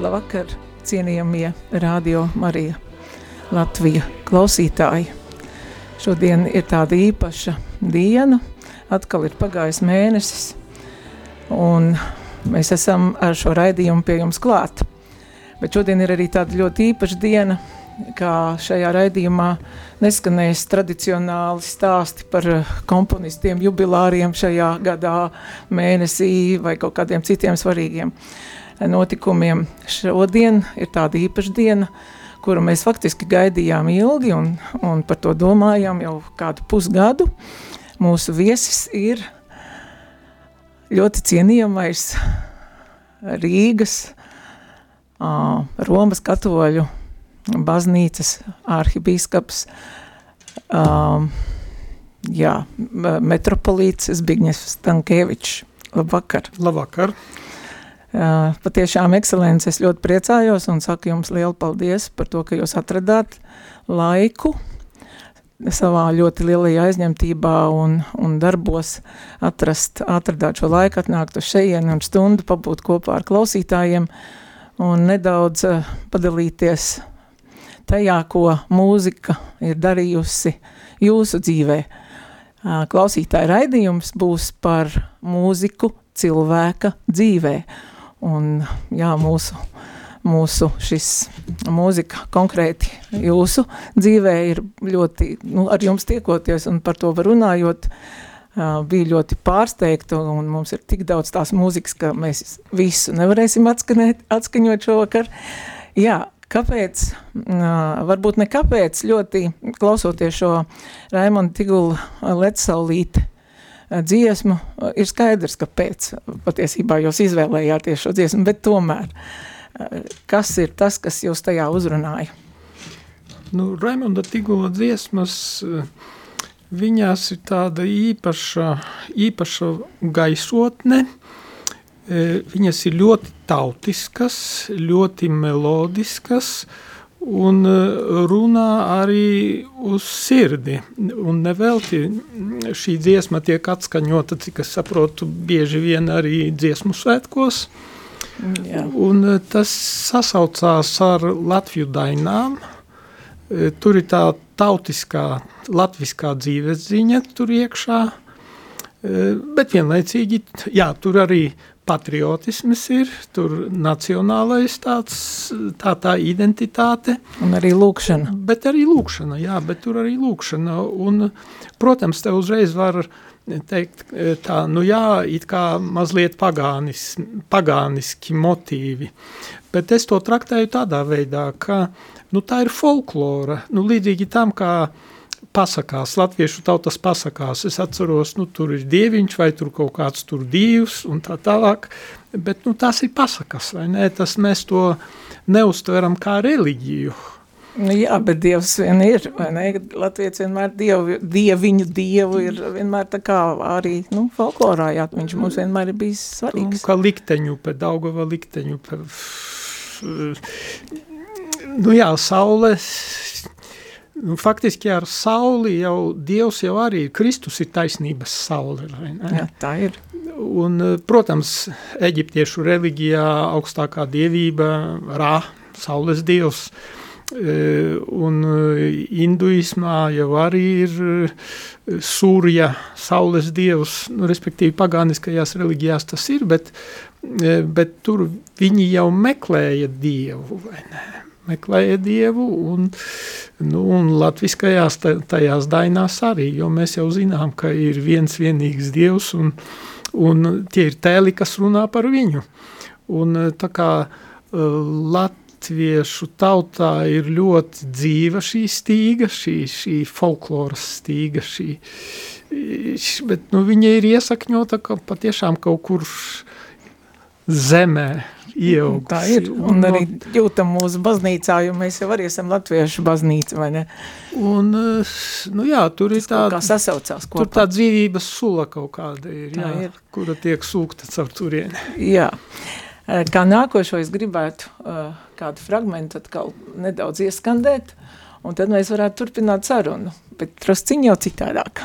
Labvakar, cienījamie radio Marija Latvija klausītāji. Šodien ir tāda īpaša diena, atkal ir pagājis mēnesis, un mēs esam ar šo raidījumu pie jums klāt. Bet šodien ir arī tāda ļoti īpaša diena, kā šajā raidījumā neskanēs tradicionāli stāsti par komponistiem, jubilāriem šajā gadā, mēnesī vai kaut kādiem citiem svarīgiem notikumiem. Šodien ir tāda īpaša diena, kuru mēs faktiski gaidījām ilgi un, un par to domājām jau kādu pusgadu. Mūsu viesis ir ļoti cienījamais Rīgas, uh, Romas katoļu baznīcas arhibīskaps, uh, jā, metropolīts Zbigņevs Stankēvičs. Labvakar! Labvakar! Patiešām, ekscelents, es ļoti priecājos un saku jums lielu paldies par to, ka jūs atradāt laiku savā ļoti lielajā aizņemtībā un, un darbos atrast, atradāt šo laiku, atnākt uz šejienu un stundu pabūt kopā ar klausītājiem un nedaudz padalīties tajā, ko mūzika ir darījusi jūsu dzīvē. Klausītāja raidījums būs par mūziku cilvēka dzīvē. Un jā, mūsu, mūsu šis mūzika konkrēti jūsu dzīvē ir ļoti, nu, ar jums tiekoties un par to runājot, uh, bija ļoti pārsteigta un mums ir tik daudz tās mūzikas, ka mēs visu nevarēsim atskanēt, atskaņot šovakar. Jā, kāpēc, uh, varbūt ne kāpēc, ļoti klausoties šo Raimonda Tigula Letsaulīti dziesmu, ir skaidrs, ka pēc patiesībā jūs izvēlējāties šo dziesmu, bet tomēr, kas ir tas, kas jūs tajā uzrunāja? Nu, Raimonda Tigula dziesmas, viņās ir tāda īpaša, īpaša gaisotne, viņas ir ļoti tautiskas, ļoti melodiskas, uh, un eh, runā arī uz sirdi. Un nevelti šī dziesma tiek atskaņota, cik es saprotu, bieži vien arī dziesmu svētkos. Jā. Un eh, tas sasaucās ar Latviju dainām. Eh, tur ir tā tautiskā, latviskā dzīves ziņa tur iekšā, bet vienlaicīgi, jā, tur arī patriotisms ir, tur nacionālais tāds, tā tā identitāte. Un arī lūkšana. Bet arī lūkšana, jā, bet tur arī lūkšana. Un, protams, te uzreiz var teikt tā, nu jā, it kā mazliet pagānis, pagāniski motīvi. Bet es to traktēju tādā veidā, ka, nu tā ir folklora, nu līdzīgi tam, kā pasakās, latviešu tautas pasakās. Es atceros, nu, tur ir dieviņš vai tur kaut kāds tur dievs un tā tālāk, bet nu, tās ir pasakas, vai ne? Tas mēs to neuztveram kā reliģiju. Nu, jā, bet dievs vien ir, vai ne? Latvijas vienmēr dievu, dieviņu dievu ir vienmēr tā kā arī, nu, folklorā, jā, viņš mums vienmēr ir bijis svarīgs. Nu, kā likteņu, pēc Daugava likteņu, pēc, nu jā, saules, Nu, faktiski ar sauli jau Dievs jau arī Kristus ir taisnības saule. Jā, tā ir. Un, eh, protams, eģiptiešu reliģijā augstākā dievība Rā, saules dievs, eh, un eh, hinduismā jau arī ir Sūrija, saules dievs, nu, respektīvi pagāniskajās reliģijās tas ir, bet, bet tur viņi jau meklēja dievu, vai ne? Meklēja Dievu, un, nu, un latviskajās tajās dainās arī, jo mēs jau zinām, ka ir viens vienīgs Dievs, un, un tie ir tēli, kas runā par viņu. Un tā kā latviešu tautā ir ļoti dzīva šī stīga, šī, šī folkloras stīga, šī, bet nu, viņa ir iesakņota ka patiešām kaut kur zemē, ieaugusi. Tā ir, un arī jūtam mūsu baznīcā, jo mēs jau arī esam latviešu baznīca, vai ne? Un, nu jā, tur ir tā... kā sasaucās kopā. Tur tā dzīvības sula kaut kāda ir, tā jā, ir. kura tiek sūkta caur turieni. Jā. Kā nākošo es gribētu kādu fragmentu atkal nedaudz ieskandēt, un tad mēs varētu turpināt sarunu, bet trosciņ jau citādāk.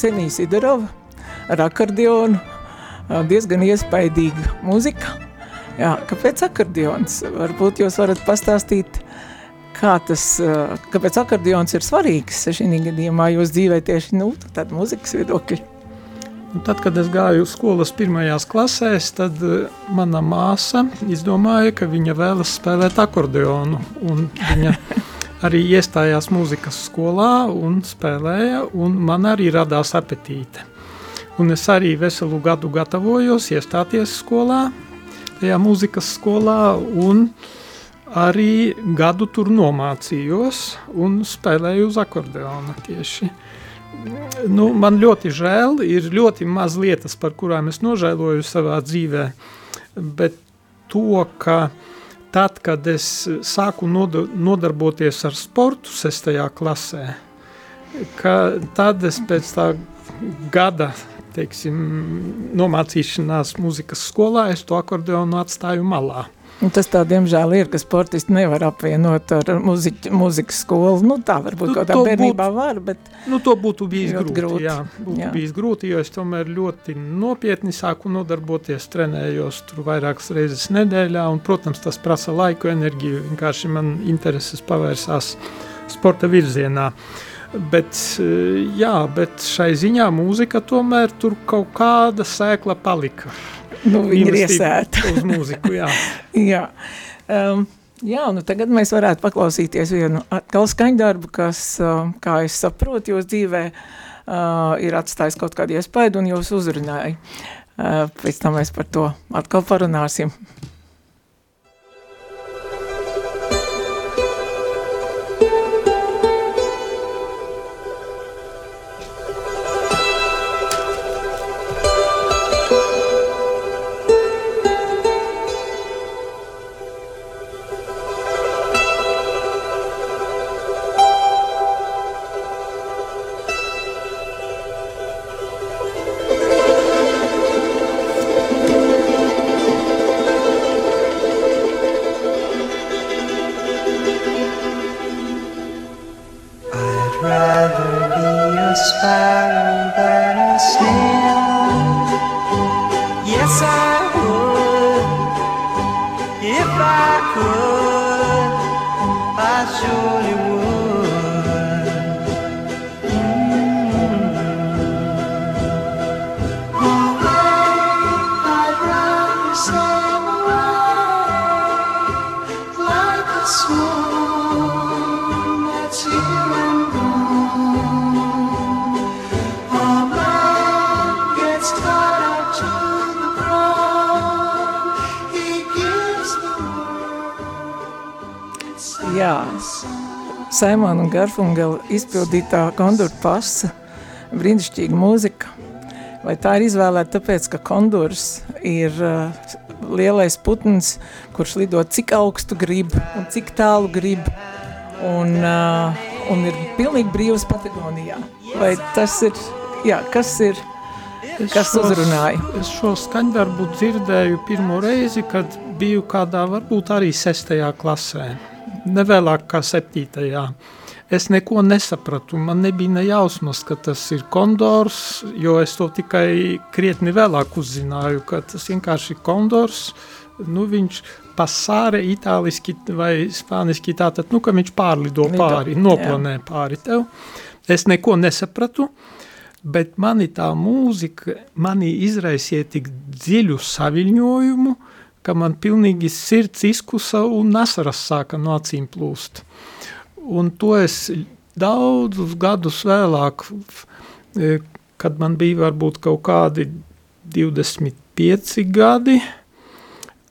Ksenija Sidorova ar akordionu, diezgan iespaidīga muzika. Jā, kāpēc akordions? Varbūt jūs varat pastāstīt, kā tas, kāpēc akordions ir svarīgs šī gadījumā jūs dzīvē tieši, nu, tāda muzikas viedokļa. Un tad, kad es gāju skolas pirmajās klasēs, tad mana māsa izdomāja, ka viņa vēlas spēlēt akordeonu. Viņa arī iestājās mūzikas skolā un spēlēja, un man arī radās apetīte. Un es arī veselu gadu gatavojos iestāties skolā, tajā mūzikas skolā, un arī gadu tur nomācījos un spēlēju uz akordeona tieši. Nu, man ļoti žēl, ir ļoti maz lietas, par kurām es nožēloju savā dzīvē, bet to, ka tad, kad es sāku nodarboties ar sportu sestajā klasē, ka tad es pēc tā gada teiksim, nomācīšanās muzikas skolā, es to akordeonu atstāju malā. Un tas tā, diemžēl, ir, ka sportisti nevar apvienot ar muziķi, muzikas skolu. Nu, tā varbūt nu, kaut kā bērnībā būt, var, bet... Nu, to būtu bijis grūti, grūti, jā. Būtu jā. bijis grūti, jo es tomēr ļoti nopietni sāku nodarboties, trenējos tur vairākas reizes nedēļā, un, protams, tas prasa laiku, enerģiju, vienkārši man intereses pavērsās sporta virzienā. Bet, eh, jā, bet šai ziņā mūzika tomēr tur kaut kāda sēkla palika. Nu, viņa ir iesēta. uz mūziku, jā. jā. Um, jā, nu tagad mēs varētu paklausīties vienu atkal skaņdarbu, kas, uh, kā es saprotu, jūs dzīvē uh, ir atstājis kaut kādu iespaidu un jūs uzrunāja. Uh, pēc tam mēs par to atkal parunāsim. Garfungela izpildītā kondura pasa, brīnišķīga mūzika. Vai tā ir izvēlēta tāpēc, ka kondurs ir uh, lielais putns, kurš lido cik augstu grib un cik tālu grib un, uh, un ir pilnīgi brīvs Patagonijā? Vai tas ir, jā, kas ir, kas šos, uzrunāja? Es šo skaņdarbu dzirdēju pirmo reizi, kad biju kādā varbūt arī sestajā klasē nevēlāk kā septītajā. Es neko nesapratu, man nebija ne jausmas, ka tas ir kondors, jo es to tikai krietni vēlāk uzzināju, ka tas vienkārši ir kondors, nu viņš pasāre itāliski vai spāniski tātad, nu, ka viņš pārlido pāri, noplanē pāri tev. Es neko nesapratu, bet mani tā mūzika, mani izraisīja tik dziļu saviļņojumu, ka man pilnīgi sirds izkusa un asaras sāka no acīm plūst. Un to es daudzus gadus vēlāk, e, kad man bija varbūt kaut kādi 25 gadi,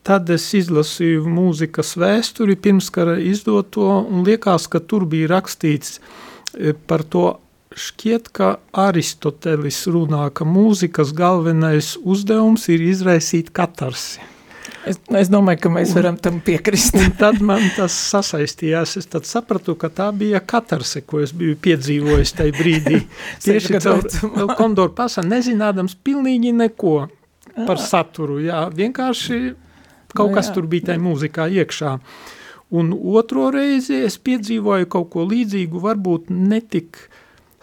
tad es izlasīju mūzikas vēsturi pirmskara izdoto un liekas, ka tur bija rakstīts e, par to šķiet, ka Aristotelis runā, ka mūzikas galvenais uzdevums ir izraisīt katarsi. Es, es domāju, ka mēs varam tam piekrist. un tad man tas sasaistījās. Es sapratu, ka tā bija katarse, ko es biju piedzīvojis tajā brīdī. Tieši caur kondoru pasa, nezinādams pilnīgi neko par saturu. Jā, vienkārši kaut kas tur bija tajā mūzikā iekšā. Un otro reizi es piedzīvoju kaut ko līdzīgu, varbūt netik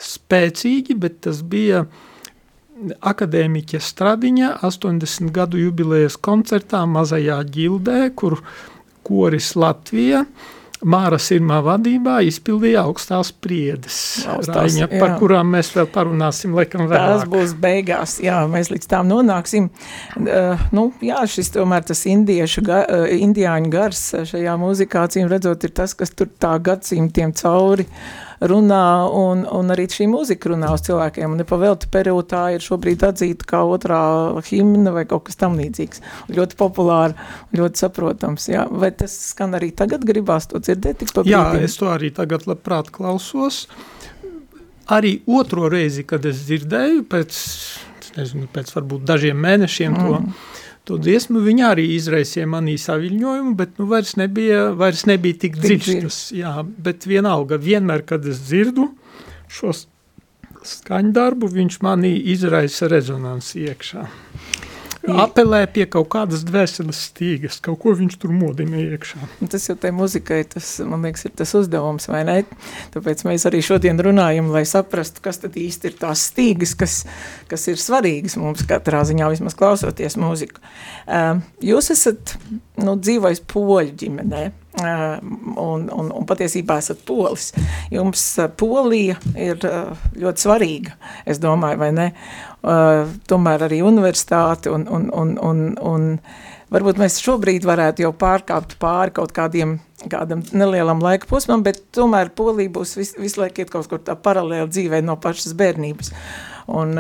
spēcīgi, bet tas bija akadēmiķa Stradiņa 80 gadu jubilejas koncertā mazajā ģildē, kur koris Latvija – Māra Sirmā vadībā izpildīja augstās priedes, augstās, Raiņa, par kurām mēs vēl parunāsim, laikam vēlāk. Tās būs beigās, jā, mēs līdz tām nonāksim. Uh, nu, jā, šis tomēr tas indiešu, ga, uh, indiāņu gars šajā mūzikā, cīm redzot, ir tas, kas tur tā gadsimtiem cauri uh, runā, un, un arī šī mūzika runā uz cilvēkiem. Un nepavēlti Peru tā ir šobrīd atzīta kā otrā himna vai kaut kas tam līdzīgs. Ļoti populāra, ļoti saprotams. Jā. Vai tas skan arī tagad gribās to dzirdēt tik pa Jā, es to arī tagad labprāt klausos. Arī otro reizi, kad es dzirdēju, pēc, nezinu, pēc varbūt dažiem mēnešiem mm. to, to dziesmu, viņa arī izraisīja manī saviļņojumu, bet nu vairs nebija, vairs nebija tik dziļš. Jā, bet vienalga, vienmēr, kad es dzirdu šos skaņdarbu, viņš manī izraisa rezonansi iekšā apelē pie kaut kādas dvēseles stīgas, kaut ko viņš tur modina iekšā. Tas jau tai muzikai, tas, man liekas, ir tas uzdevums, vai ne? Tāpēc mēs arī šodien runājam, lai saprastu, kas tad īsti ir tās stīgas, kas, kas ir svarīgas mums katrā ziņā, vismaz klausoties mūziku. Jūs esat, nu, dzīvojis poļu ģimenē, un, un, un patiesībā esat polis. Jums Polija ir ļoti svarīga, es domāju, vai ne? Tomēr arī universitāte un, un, un, un, un varbūt mēs šobrīd varētu jau pārkāpt pāri kaut kādiem kādam nelielam laika posmam, bet tomēr Polija būs vis, visu laiku iet kaut kur tā paralēli dzīvē no pašas bērnības. Un,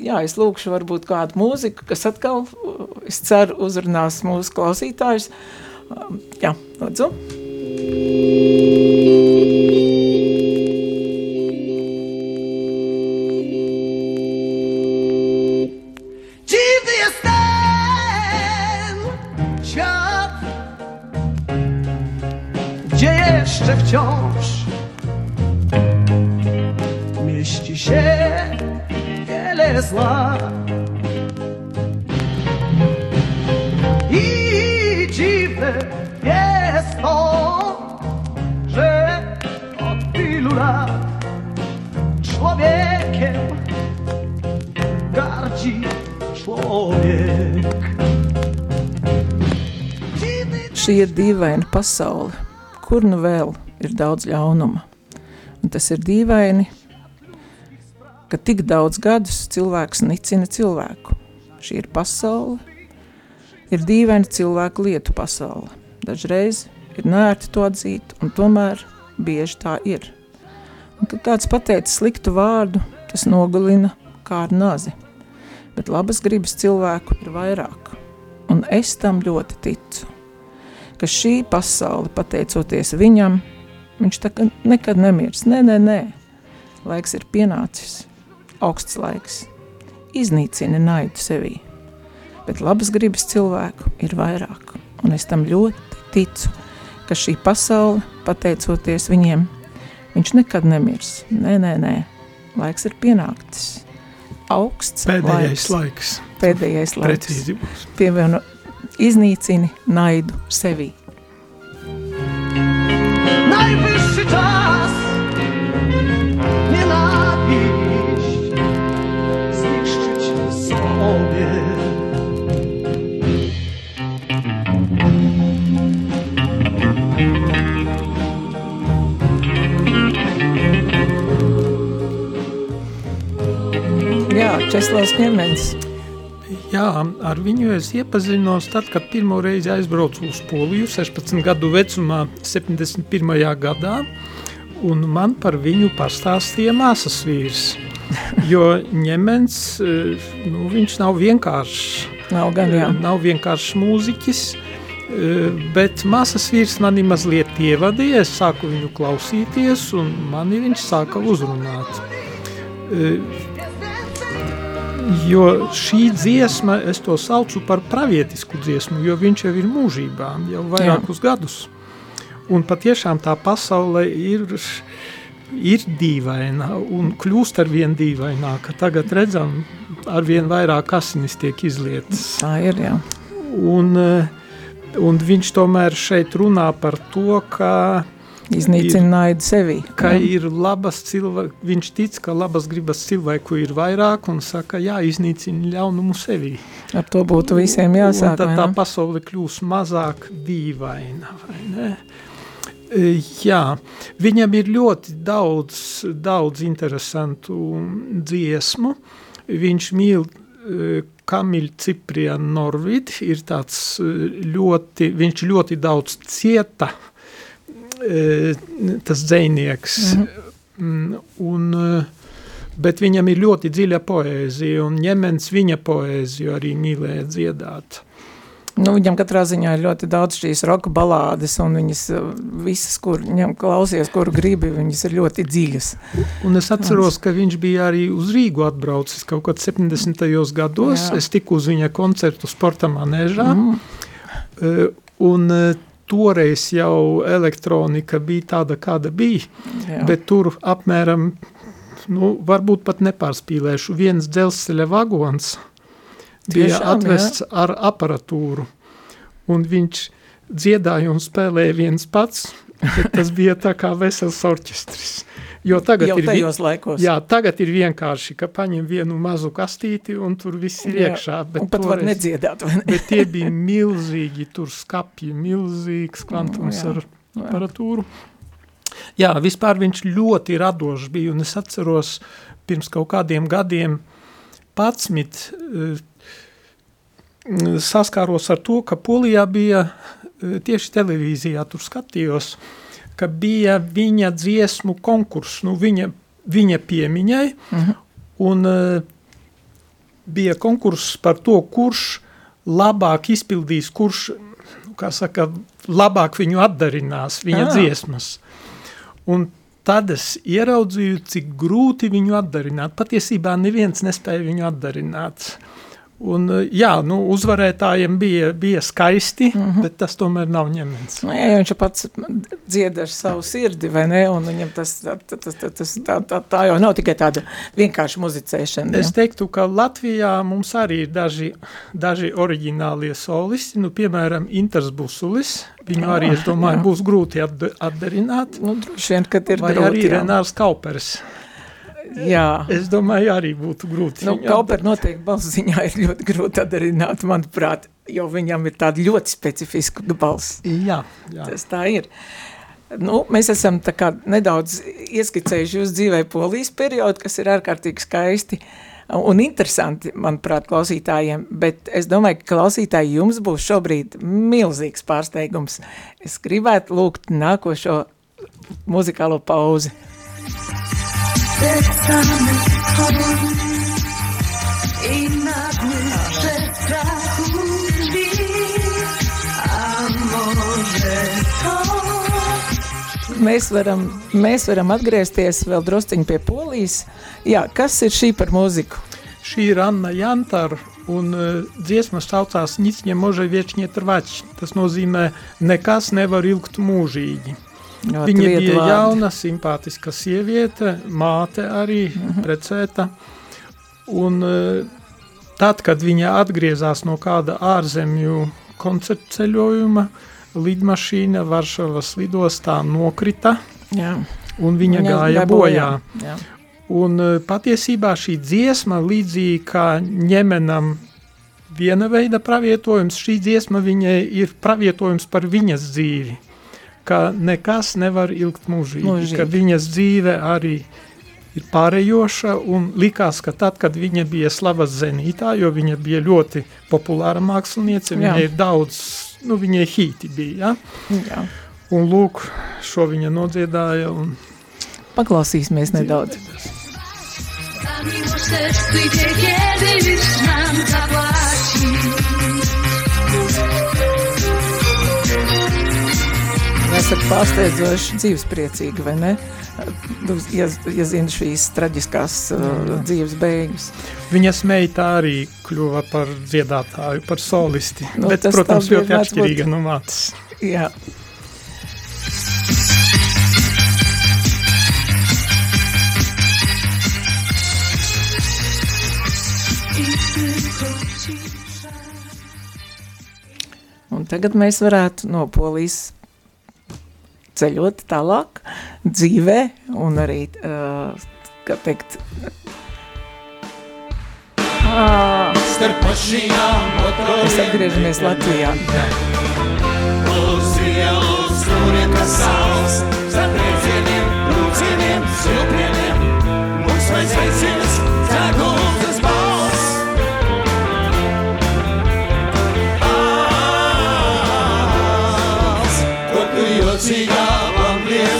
jā, es lūkšu varbūt kādu mūziku, kas atkal, es ceru, uzrunās mūsu klausītājus, uh, jā, lūdzu. Jeszcze wciąż? Mieści się wiele zła. jest to, że od tylu lat człowiekiem gardzi człowiek. Šī ir dīvaina pasaule, kur nu vēl ir daudz ļaunuma. Un tas ir dīvaini, ka tik daudz gadus cilvēks nicina cilvēku. Šī ir pasaule, ir dīvaina cilvēku lietu pasaule. Dažreiz ir nērti to atzīt, un tomēr bieži tā ir. Un, kad kāds pateica sliktu vārdu, tas nogalina kā ar nazi. Bet labas gribas cilvēku ir vairāk, un es tam ļoti ticu, ka šī pasaule, pateicoties viņam, viņš nekad nemirs. Nē, nē, nē, laiks ir pienācis, augsts laiks, iznīcina naidu sevī, bet labas gribas cilvēku ir vairāk, un es tam ļoti ticu, ka šī pasaule, pateicoties viņiem, viņš nekad nemirs. Nē, nē, nē, laiks ir pienāktis. Augsts Pēdējais laiks. laiks. Pēdējais laiks. Precīzi būs. Pievieno iznīcini naidu sevī. Najwyższy czas nienawiść Česlavs Ņemens. Jā, ar viņu es iepazinos tad, kad pirmo reizi aizbraucu uz Poliju 16 gadu vecumā 71. gadā, un man par viņu pastāstīja māsas vīrs, jo Ņemens, eh, nu, viņš nav vienkāršs. Nav gan, jā. Nav vienkāršs mūziķis, eh, bet māsas vīrs mani mazliet ievadīja, es sāku viņu klausīties, un mani viņš sāka uzrunāt. Eh, Jo šī dziesma, es to saucu par pravietisku dziesmu, jo viņš jau ir mūžībā, jau vairākus Jā. gadus. Un patiešām tā pasaule ir, ir dīvaina un kļūst ar vien dīvaināka. Tagad redzam, ar vien vairāk asinis tiek izlietas. Tā ir, jā. Un, un viņš tomēr šeit runā par to, ka Iznīcina naidu sevī. Ka jā. ir labas cilvēki, viņš tic, ka labas gribas cilvēku ir vairāk un saka, jā, iznīcina ļaunumu sevī. Ar to būtu visiem jāsāk, un tad tā pasaule kļūs mazāk dīvaina, vai ne? E, jā, viņam ir ļoti daudz, daudz interesantu dziesmu. Viņš mīl e, Kamiļu Ciprianu Norvidi, ir tāds e, ļoti, viņš ļoti daudz cieta, tas dzēnieks, mhm. Mm, un, bet viņam ir ļoti dziļa poēzija, un ņemens viņa poēziju arī mīlēja dziedāt. Nu, viņam katrā ziņā ir ļoti daudz šīs roka balādes, un viņas eh, visas, kur viņam klausies, kuru gribi, viņas ir ļoti dziļas. Un es atceros, ka viņš bija arī uz Rīgu atbraucis kaut kad 70. gados. Jā. Es tiku uz viņa koncertu sporta manēžā, mm. un toreiz jau elektronika bija tāda, kāda bija, Jā. bet tur apmēram, nu, varbūt pat nepārspīlēšu, viens dzelzceļa vagons – bija Tiešām, atvests jā. ar aparatūru. Un viņš dziedāja un spēlēja viens pats, bet tas bija tā kā vesels orķestris. Jo tagad Jau ir, tajos laikos. Jā, tagad ir vienkārši, ka paņem vienu mazu kastīti un tur viss ir jā, iekšā. Bet un pat toreiz, var nedziedāt, vai ne? Bet tie bija milzīgi, tur skapji, milzīgs kvantums jā, ar aparatūru. Jā, vispār viņš ļoti radošs bija, un es atceros pirms kaut kādiem gadiem 11 saskāros ar to, ka Polijā bija e, tieši televīzijā, tur skatījos, ka bija viņa dziesmu konkurss, nu viņa, viņa piemiņai, uh mhm. -huh. un uh, bija konkurss par to, kurš labāk izpildīs, kurš, kā saka, labāk viņu atdarinās, viņa Jā. dziesmas. Un tad es ieraudzīju, cik grūti viņu atdarināt. Patiesībā neviens nespēja viņu atdarināt. Un, eh, jā, nu, uzvarētājiem bija, bija skaisti, mm -hmm. bet tas tomēr nav ņemens. Nu, jā, viņš pats dzied ar savu sirdi, vai ne? Un viņam tas, tas, tas, tas, tā, tā, tā jau nav tikai tāda vienkārša muzicēšana. Es teiktu, ka Latvijā mums arī ir daži, daži oriģinālie solisti, nu, piemēram, Inters Busulis, viņu jā, arī, es domāju, jā. būs grūti atdarināt. Nu, droši vien, kad ir vai grūti, arī Renārs Kaupers. Jā. Es domāju, arī būtu grūti. Nu, Kauper noteikti balss ziņā ir ļoti grūti atdarināt, manuprāt, jo viņam ir tāda ļoti specifiska balss. Jā, jā. Tas tā ir. Nu, mēs esam tā kā nedaudz ieskicējuši jūs dzīvē polijas periodu, kas ir ārkārtīgi skaisti un interesanti, manuprāt, klausītājiem, bet es domāju, ka klausītāji jums būs šobrīd milzīgs pārsteigums. Es gribētu lūgt nākošo muzikālo pauzi. Sercami chodzi i nadmierze strachu drzwi, a może to... Mēs varam, mēs varam atgriezties vēl drusciņi pie polijas. Jā, kas ir šī par mūziku? Šī ir Anna Jantar, un uh, dziesma saucās Nic не može viecznie trvać. Tas nozīmē, nekas nevar ilgt mūžīgi. Ļoti Viņa bija vārdi. jauna, simpātiska sieviete, māte arī mm -hmm. precēta. Un e, tad, kad viņa atgriezās no kāda ārzemju koncertu ceļojuma, lidmašīna Varšavas lidostā nokrita, Jā. un viņa, viņa gāja bojā. bojā. Un e, patiesībā šī dziesma līdzīgi kā ņemenam viena veida pravietojums, šī dziesma viņai ir pravietojums par viņas dzīvi ka nekas nevar ilgt mūžīgi, mūžīgi. ka viņas dzīve arī ir pārējoša un likās, ka tad, kad viņa bija slavas zenītā, jo viņa bija ļoti populāra māksliniece, Jā. viņai ir daudz, nu viņai hīti bija, ja? Jā. Un lūk, šo viņa nodziedāja un... Paklausīsimies nedaudz. Ta esat pārsteidzoši dzīvespriecīgi, vai ne? Ja, ja zina šīs traģiskās uh, dzīves beigas. Viņas meita arī kļuva par dziedātāju, par solisti, nu, bet, protams, ļoti atšķirīga būt... no mātes. Jā. Un tagad mēs varētu no polijas ceļot tālāk dzīvē un arī, uh, kā teikt, motoriem Mēs atgriežamies Latvijā. Uz ielas turiem, kas saules Starp rēcieniem, lūcieniem, silpieniem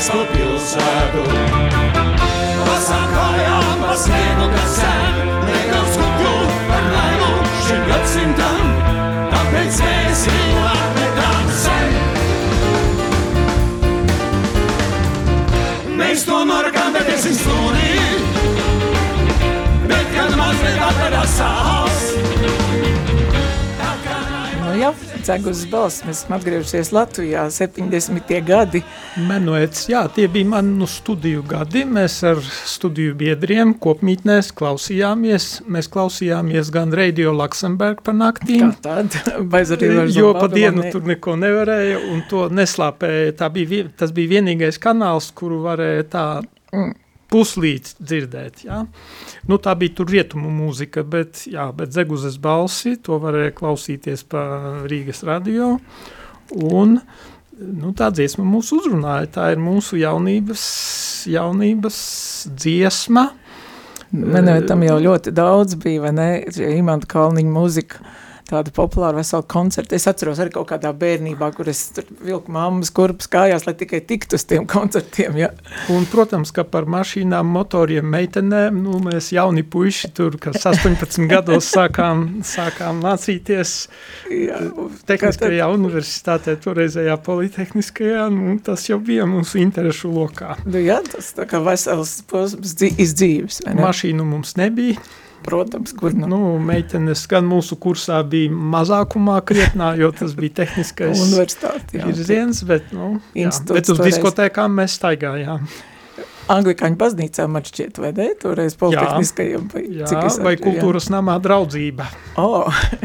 pa pilsētu. Pasāk kājām pa sniegu, kas sen Nedaudz kuku par nailu šim gadsimtam. Tāpēc mēs viņu atmetām sen. Mēs to norakām, bet es viņu stūrī. Bet kad mazliet atvedās sāls Cegus balss, mēs esam atgriežusies Latvijā 70. gadi. Menuets, jā, tie bija manu studiju gadi. Mēs ar studiju biedriem kopmītnēs klausījāmies. Mēs klausījāmies gan Radio Luxemburg par naktīm, tāda, bez arī var jo pa dienu tur neko nevarēja un to neslāpēja. Tā bija, tas bija vienīgais kanāls, kuru varēja tā puslīdz dzirdēt, jā. Nu, tā bija tur rietumu mūzika, bet, jā, bet Zeguzes balsi, to varēja klausīties pa Rīgas radio, un, nu, tā dziesma mūs uzrunāja, tā ir mūsu jaunības, jaunības dziesma, Man tam jau ļoti daudz bija, vai ne, Imanta Kalniņa mūzika, tāda populāra vesela koncerta. Es atceros arī kaut kādā bērnībā, kur es tur vilku mammas kurpes kājās, lai tikai tiktu uz tiem koncertiem, ja. Un, protams, ka par mašīnām, motoriem, meitenēm, nu, mēs jauni puiši tur, kas 18 gados sākām, sākām mācīties jā. tehniskajā universitātē, toreizējā politehniskajā, nu, tas jau bija mūsu interešu lokā. Nu, jā, tas tā kā vesels posms dzī- izdzīves? Mašīnu mums nebija, Protams, kur nu, nu, meitenes gan mūsu kursā bija mazākumā krietnā, jo tas bija tehniskais virziens, bet, nu, jā, bet uz diskotēkām mēs staigājām. Anglikāņu baznīcā man šķiet, vai ne? Toreiz politehniskajiem, vai Jā, cik es vai atceros, jā. kultūras namā draudzība, O,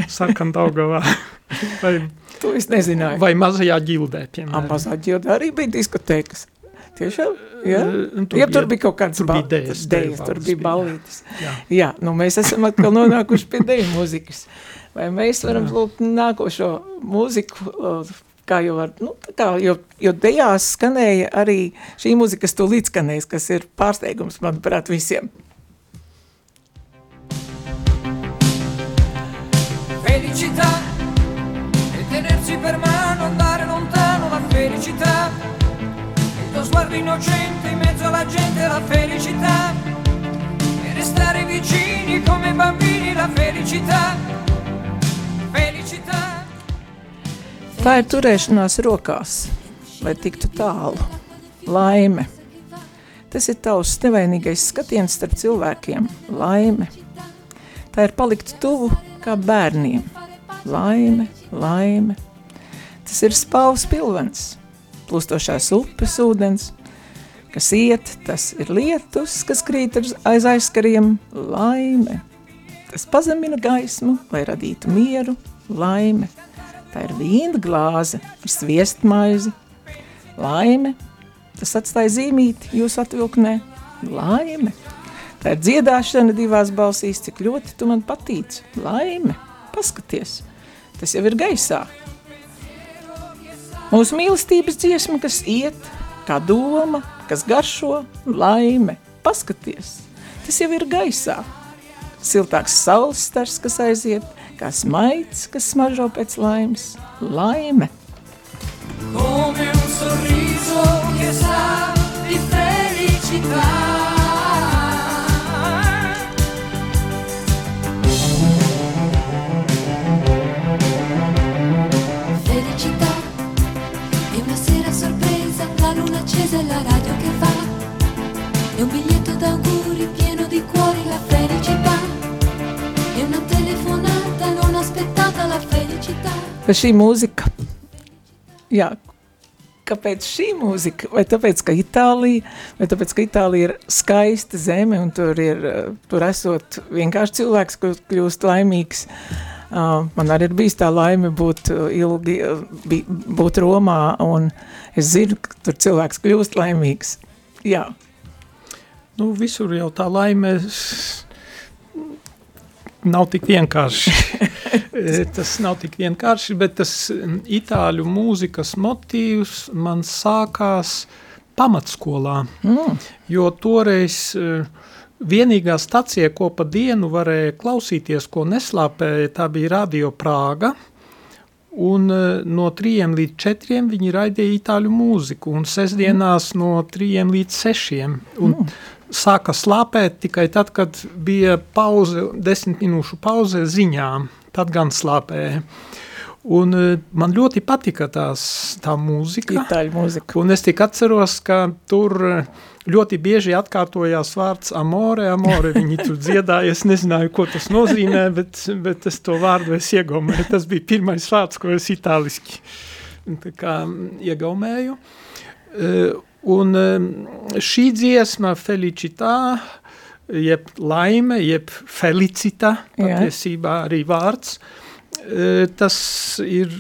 sarkandaugavā, vai, to es nezināju. vai mazajā ģildē, A, piemēram. mazā ģilda arī bija diskotēkas. Tiešām? Jā? Eh, Tur, ja, tur bija kaut kāds tur bija dēļas, dēļas, tur bija ballītes. Jā. Jā, nu mēs esam atkal nonākuši pie dēļu mūzikas. Vai mēs varam lūgt nākošo mūziku, uh, kā jau var, nu, tā kā, jo, jo dejās skanēja arī šī mūzika, kas tu līdzskanēs, kas ir pārsteigums, manuprāt, visiem. Felicità sguardo innocente in mezzo alla gente la felicità. E restare vicini come bambini la felicità. Felicità. Tā ir turēšanās rokās, lai tiktu tālu. Laime. Tas ir tavs nevainīgais skatiens starp cilvēkiem. Laime. Tā ir palikt tuvu kā bērniem. Laime, laime. Tas ir spāvs pilvens, plūstošās upes ūdens, kas iet, tas ir lietus, kas krīt aiz aizkariem. Laime. Tas pazemina gaismu, lai radītu mieru, laime. Tā ir vīna glāze ar sviestmaizi. Laime. Tas atstāja zīmīti jūsu atvilknē. Laime. Tā ir dziedāšana divās balsīs, cik ļoti tu man patīc. Laime. Paskaties. Tas jau ir gaisā. Mūsu mīlestības dziesma, kas iet, kā doma, kas garšo, laime. Paskaties. Tas jau ir gaisā. Siltāks saules stars, kas aiziet, kā smaids, kas smaržo pēc laimes. Laime. Come un sorriso che sa di felicità. Accesa e la radio che fa. È un biglietto d'auguri pieno di cuori, la felicità. È una telefonata non aspettata, la felicità. Vai šī mūzika, jā, kāpēc šī mūzika? Vai tāpēc, ka Itālija, vai tāpēc, ka Itālija ir skaista zeme un tur ir, eh, tur esot vienkārši cilvēks, kurš kļūst laimīgs, Uh, man arī ir bijis tā laime būt uh, ilgi, uh, bi, būt Romā, un es zinu, ka tur cilvēks kļūst laimīgs. Jā. Nu, visur jau tā laime nav tik vienkārši. tas nav tik vienkārši, bet tas itāļu mūzikas motīvs man sākās pamatskolā, mm. jo toreiz uh, vienīgā stacija, ko pa dienu varēja klausīties, ko neslāpēja, tā bija Radio Prāga, un uh, no trījiem līdz četriem viņi raidīja itāļu mūziku, un sestdienās mm. no trījiem līdz sešiem, un mm sāka slāpēt tikai tad, kad bija pauze, desmit minūšu pauze ziņām, tad gan slāpēja. Un e, man ļoti patika tās, tā mūzika. Itāļu mūzika. Un es tik atceros, ka tur e, ļoti bieži atkārtojās vārds amore, amore, viņi tur dziedāja, es nezināju, ko tas nozīmē, bet, bet es to vārdu es iegaumēju. Tas bija pirmais vārds, ko es itāliski tā kā iegaumēju. Uh, Un šī dziesma Felicitā, jeb laime, jeb felicita, patiesībā arī vārds, tas ir,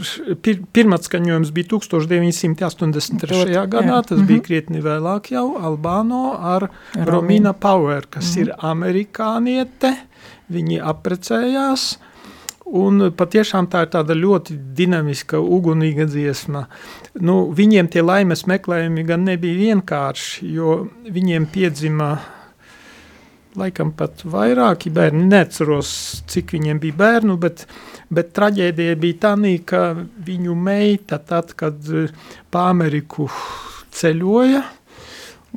pir, pirmatskaņojums bija 1983. gadā, tas bija mhm. krietni vēlāk jau, Albāno ar Romina Power, kas ir mhm. amerikāniete, viņi aprecējās, Un patiešām tā ir tāda ļoti dinamiska, ugunīga dziesma. Nu, viņiem tie laimes meklējumi gan nebija vienkārši, jo viņiem piedzima laikam pat vairāki bērni. Neatceros, cik viņiem bija bērnu, bet, bet traģēdija bija tā, ka viņu meita, tad, kad eh, pa Ameriku ceļoja,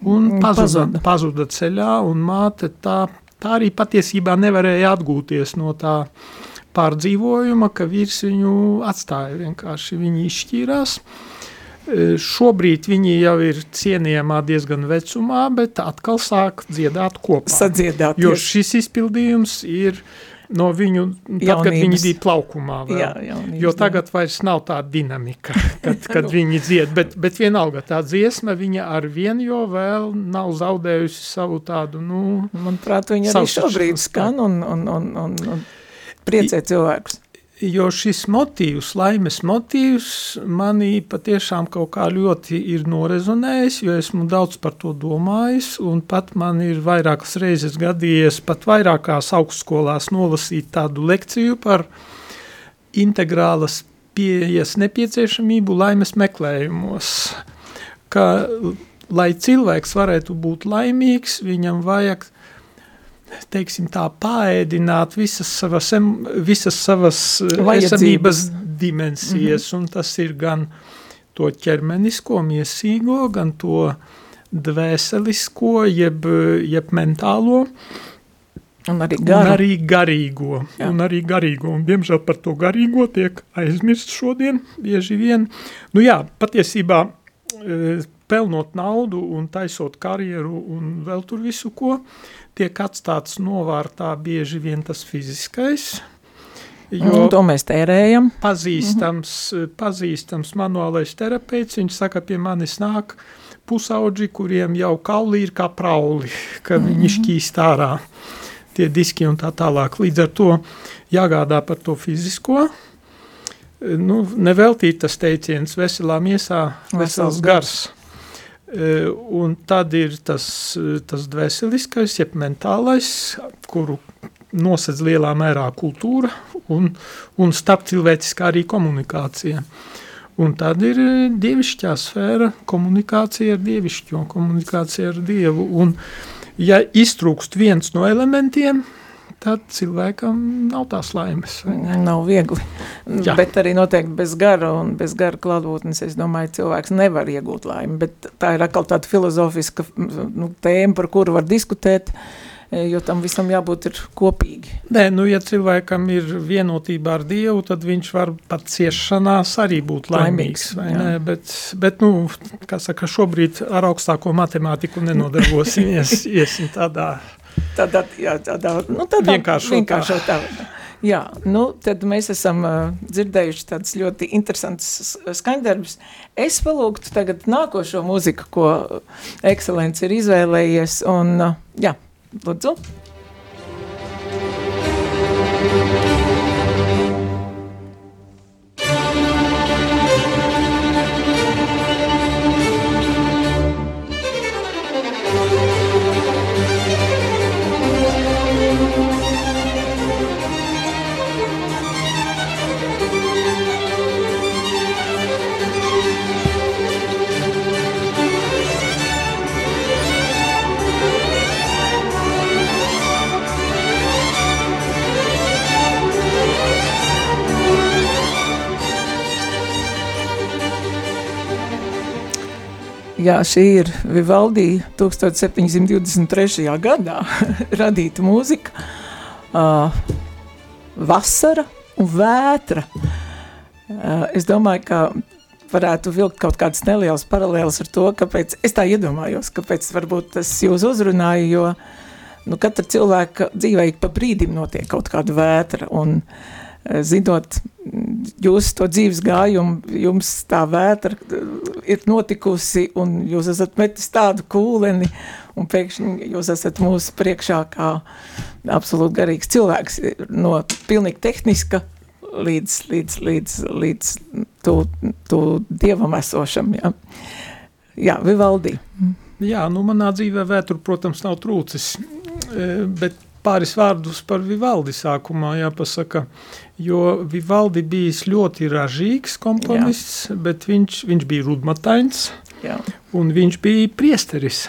un pazuda, pazuda. pazuda ceļā, un māte tā, tā arī patiesībā nevarēja atgūties no tā pārdzīvojuma, ka vīrs viņu atstāja vienkārši, viņi izšķīrās. E, šobrīd viņi jau ir cienījamā diezgan vecumā, bet atkal sāk dziedāt kopā. Sadziedāt. Jo šis izpildījums ir no viņu, tad, jaunības. kad viņi bija plaukumā vēl. Jā, jaunības, jo tagad vairs nav tā dinamika, kad, kad viņi dzied, bet, bet vienalga tā dziesma, viņa ar vien jo vēl nav zaudējusi savu tādu, nu... Manuprāt, viņa arī šobrīd skan un, un, un, un, un priecē cilvēkus. Jo šis motīvs, laimes motīvs, manī patiešām kaut kā ļoti ir norezonējis, jo esmu daudz par to domājis, pat man ir vairākas reizes gadījies, pat vairākās augstskolās nolasīt tādu lekciju par integrālas pieejas nepieciešamību laimes meklējumos, ka, lai cilvēks varētu būt laimīgs, viņam vajag teiksim tā, paēdināt visas savas, visas savas eh, esamības dimensijas, mm -hmm. un tas ir gan to ķermenisko, miesīgo, gan to dvēselisko, jeb, jeb mentālo, Un arī, garu. un arī garīgo. Jā. Un arī garīgo. Un, diemžēl par to garīgo tiek aizmirst šodien bieži vien. Nu jā, patiesībā eh, pelnot naudu un taisot karjeru un vēl tur visu ko, tiek atstāts novārtā bieži vien tas fiziskais, jo mm, to mēs tērējam. Pazīstams, pazīstams manuālais terapeits, viņš saka, pie manis nāk pusauģi, kuriem jau kauli ir kā prauli, ka viņi šķīst ārā tie diski un tā tālāk. Līdz ar to jāgādā par to fizisko, nu, neveltīt tas teiciens veselā miesā, vesels gars. Eh, un tad ir tas, tas dvēseliskais, jeb mentālais, kuru nosedz lielā mērā kultūra un, un starpcilvēciskā arī komunikācija. Un tad ir dievišķā sfēra, komunikācija ar dievišķo, komunikācija ar Dievu. Un, ja iztrūkst viens no elementiem, tad cilvēkam nav tās laimes. Nav viegli. Jā. Bet arī noteikti bez gara un bez gara klātbūtnes, es domāju, cilvēks nevar iegūt laimi. Bet tā ir atkal tāda filozofiska nu, tēma, par kuru var diskutēt, jo tam visam jābūt ir kopīgi. Nē, nu, ja cilvēkam ir vienotība ar Dievu, tad viņš var pat ciešanās arī būt laimīgs, laimīgs ne? Bet, bet, nu, kā saka, šobrīd ar augstāko matemātiku nenodarbosimies, iesim tādā tādā, jā, tādā, nu, tādā vienkāršotā. Jā, nu, tad mēs esam uh, dzirdējuši tādas ļoti interesantas skaņdarbus. Es palūgtu tagad nākošo mūziku, ko Ekscelents ir izvēlējies, un, uh, jā, lūdzu. Thank Jā, šī ir Vivaldi 1723. gadā radīta mūzika. Uh, vasara un vētra. Uh, es domāju, ka varētu vilkt kaut kādas nelielas paralēlas ar to, kāpēc es tā iedomājos, kāpēc varbūt tas jūs uzrunāja, jo nu, katra cilvēka dzīvē pa brīdim notiek kaut kāda vētra un uh, zinot jūs to dzīves gājumu, jums tā vētra ir notikusi un jūs esat metis tādu kūleni un pēkšņi jūs esat mūsu priekšā kā absolūti garīgs cilvēks no pilnīgi tehniska līdz, līdz, līdz, līdz tu, tu dievam esošam, jā. Jā, Vivaldi. Jā, nu manā dzīvē vētru, protams, nav trūcis, bet pāris vārdus par Vivaldi sākumā jāpasaka, jo Vivaldi bijis ļoti ražīgs komponists, Jā. bet viņš, viņš bija rudmatains Jā. un viņš bija priesteris.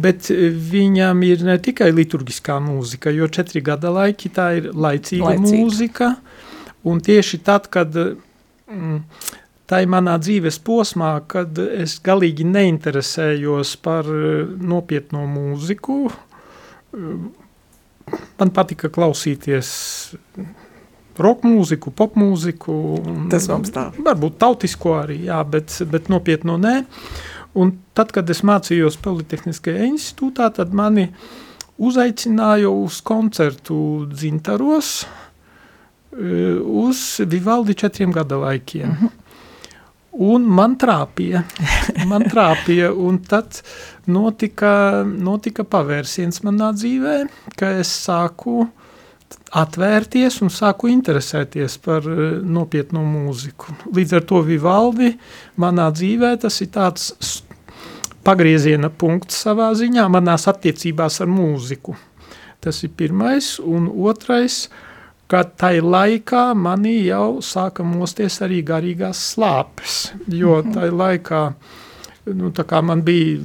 Bet viņam ir ne tikai liturgiskā mūzika, jo četri gada laiki tā ir laicīga, laicīga. mūzika, un tieši tad, kad mm, tā ir manā dzīves posmā, kad es galīgi neinteresējos par nopietno mūziku, man patika klausīties roka mūziku, pop mūziku. Tas mums tā. Varbūt tautisko arī, jā, bet, bet nopietno nē. Un tad, kad es mācījos Politehniskajā institūtā, tad mani uzaicināja uz koncertu dzintaros e, uz Vivaldi četriem gada laikiem. Mm -hmm. Un man trāpīja, man trāpīja, un tad notika, notika pavērsiens manā dzīvē, ka es sāku atvērties un sāku interesēties par eh, nopietnu mūziku. Līdz ar to Vivaldi manā dzīvē tas ir tāds pagrieziena punkts savā ziņā manās attiecībās ar mūziku. Tas ir pirmais, un otrais – ka tai laikā manī jau sāka mosties arī garīgās slāpes, jo mhm. tai laikā, nu, tā kā man bija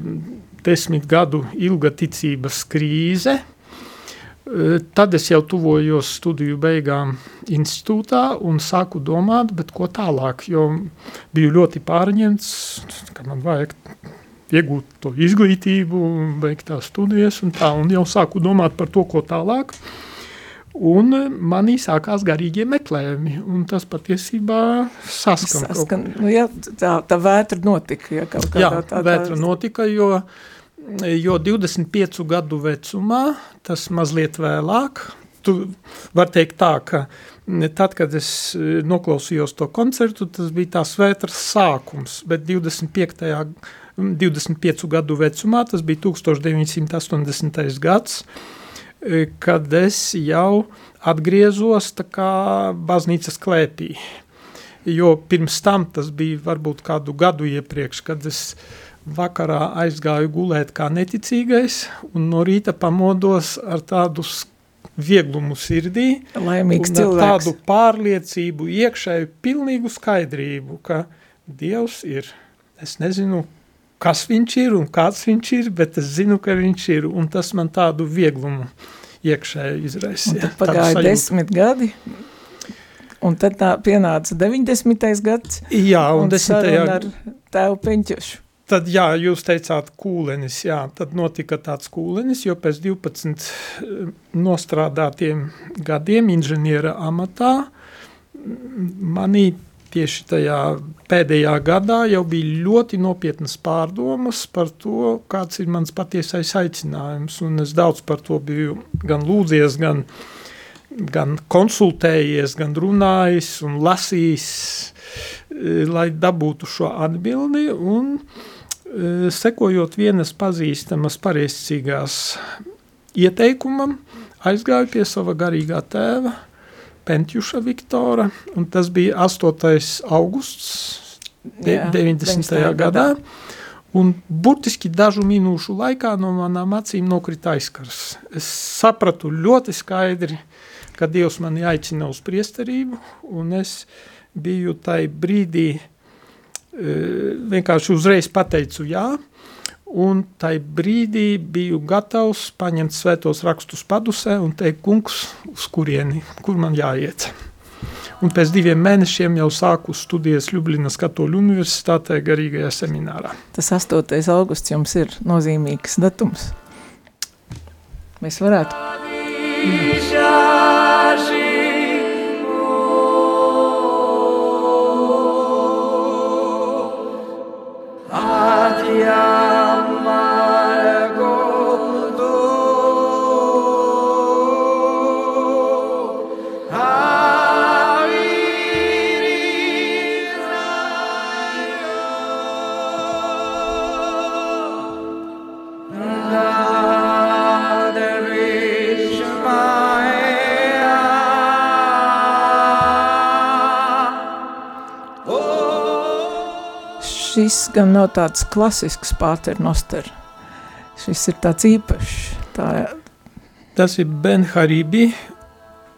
desmit gadu ilga ticības krīze, eh, tad es jau tuvojos studiju beigām institūtā un sāku domāt, bet ko tālāk, jo biju ļoti pārņemts, ka man vajag iegūt to izglītību, beigt tās studijas un tā, un jau sāku domāt par to, ko tālāk. Uh, Un manī sākās garīgie meklējumi, un tas patiesībā saskan. saskan nu, ja, tā, tā vētra notika, ja kaut Jā, tā, vētra notika, jo, jo 25 gadu vecumā, tas mazliet vēlāk, tu var teikt tā, ka tad, kad es noklausījos to koncertu, tas bija tās vētras sākums, bet 25. 25 gadu vecumā, tas bija 1980. gads, kad es jau atgriezos baznīcas klēpī. Jo pirms tam tas bija varbūt kādu gadu iepriekš, kad es vakarā aizgāju gulēt kā neticīgais un no rīta pamodos ar tādu vieglumu sirdī. Laimīgs cilvēks. Tādu pārliecību, iekšēju pilnīgu skaidrību, ka Dievs ir, es nezinu, kas viņš ir un kāds viņš ir, bet es zinu, ka viņš ir, un tas man tādu vieglumu iekšēji izraisīja. Pagāja desmit gadi, un tad tā pienāca 90. gads. Jā, un, un desmitajā... ar tēvu Peņķušu. Tad, jā, jūs teicāt kūlenis, jā, tad notika tāds kūlenis, jo pēc 12 eh, nostrādātiem gadiem inženiera amatā manī tieši tajā pēdējā gadā jau bija ļoti nopietnas pārdomas par to, kāds ir mans patiesais aicinājums. Un es daudz par to biju gan lūdzies, gan, gan konsultējies, gan runājis un lasījis, e, lai dabūtu šo atbildi. Un, e, sekojot vienas pazīstamas pareizcīgās ieteikumam, aizgāju pie sava garīgā tēva – Pentjuša Viktora, un tas bija 8. augusts Jā, 90. gadā. gadā. Un burtiski dažu minūšu laikā no manām acīm nokrita aizkars. Es sapratu ļoti skaidri, ka Dievs mani aicina uz priesterību, un es biju tai brīdī e, vienkārši uzreiz pateicu jā, un tai brīdī biju gatavs paņemt svētos rakstus padusē un teikt, kungs, uz kurieni, kur man jāiet. Un pēc diviem mēnešiem jau sāku studijas Ljublinas Katoļu universitātē garīgajā seminārā. Tas 8. augusts jums ir nozīmīgs datums. Mēs varētu. Šis gan nav tāds klasisks paternoster. Šis ir tāds īpašs. Tā, Tas ir Ben Haribi,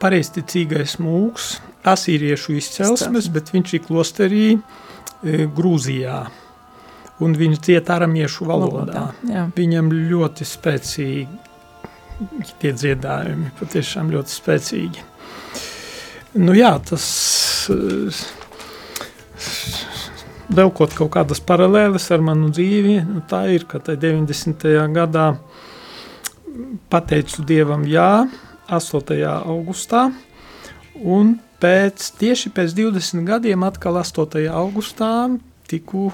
pareizticīgais mūks, asīriešu izcelsmes, bet viņš ir klosterī e, Grūzijā. Un viņš dzied aramiešu valodā. Valodā, jā. Viņam ļoti spēcīgi tie dziedājumi, patiešām ļoti spēcīgi. Nu jā, tas velkot kaut kādas paralēles ar manu dzīvi, nu tā ir, ka tai 90. gadā pateicu Dievam jā, 8. augustā, un pēc, tieši pēc 20 gadiem atkal 8. augustā tiku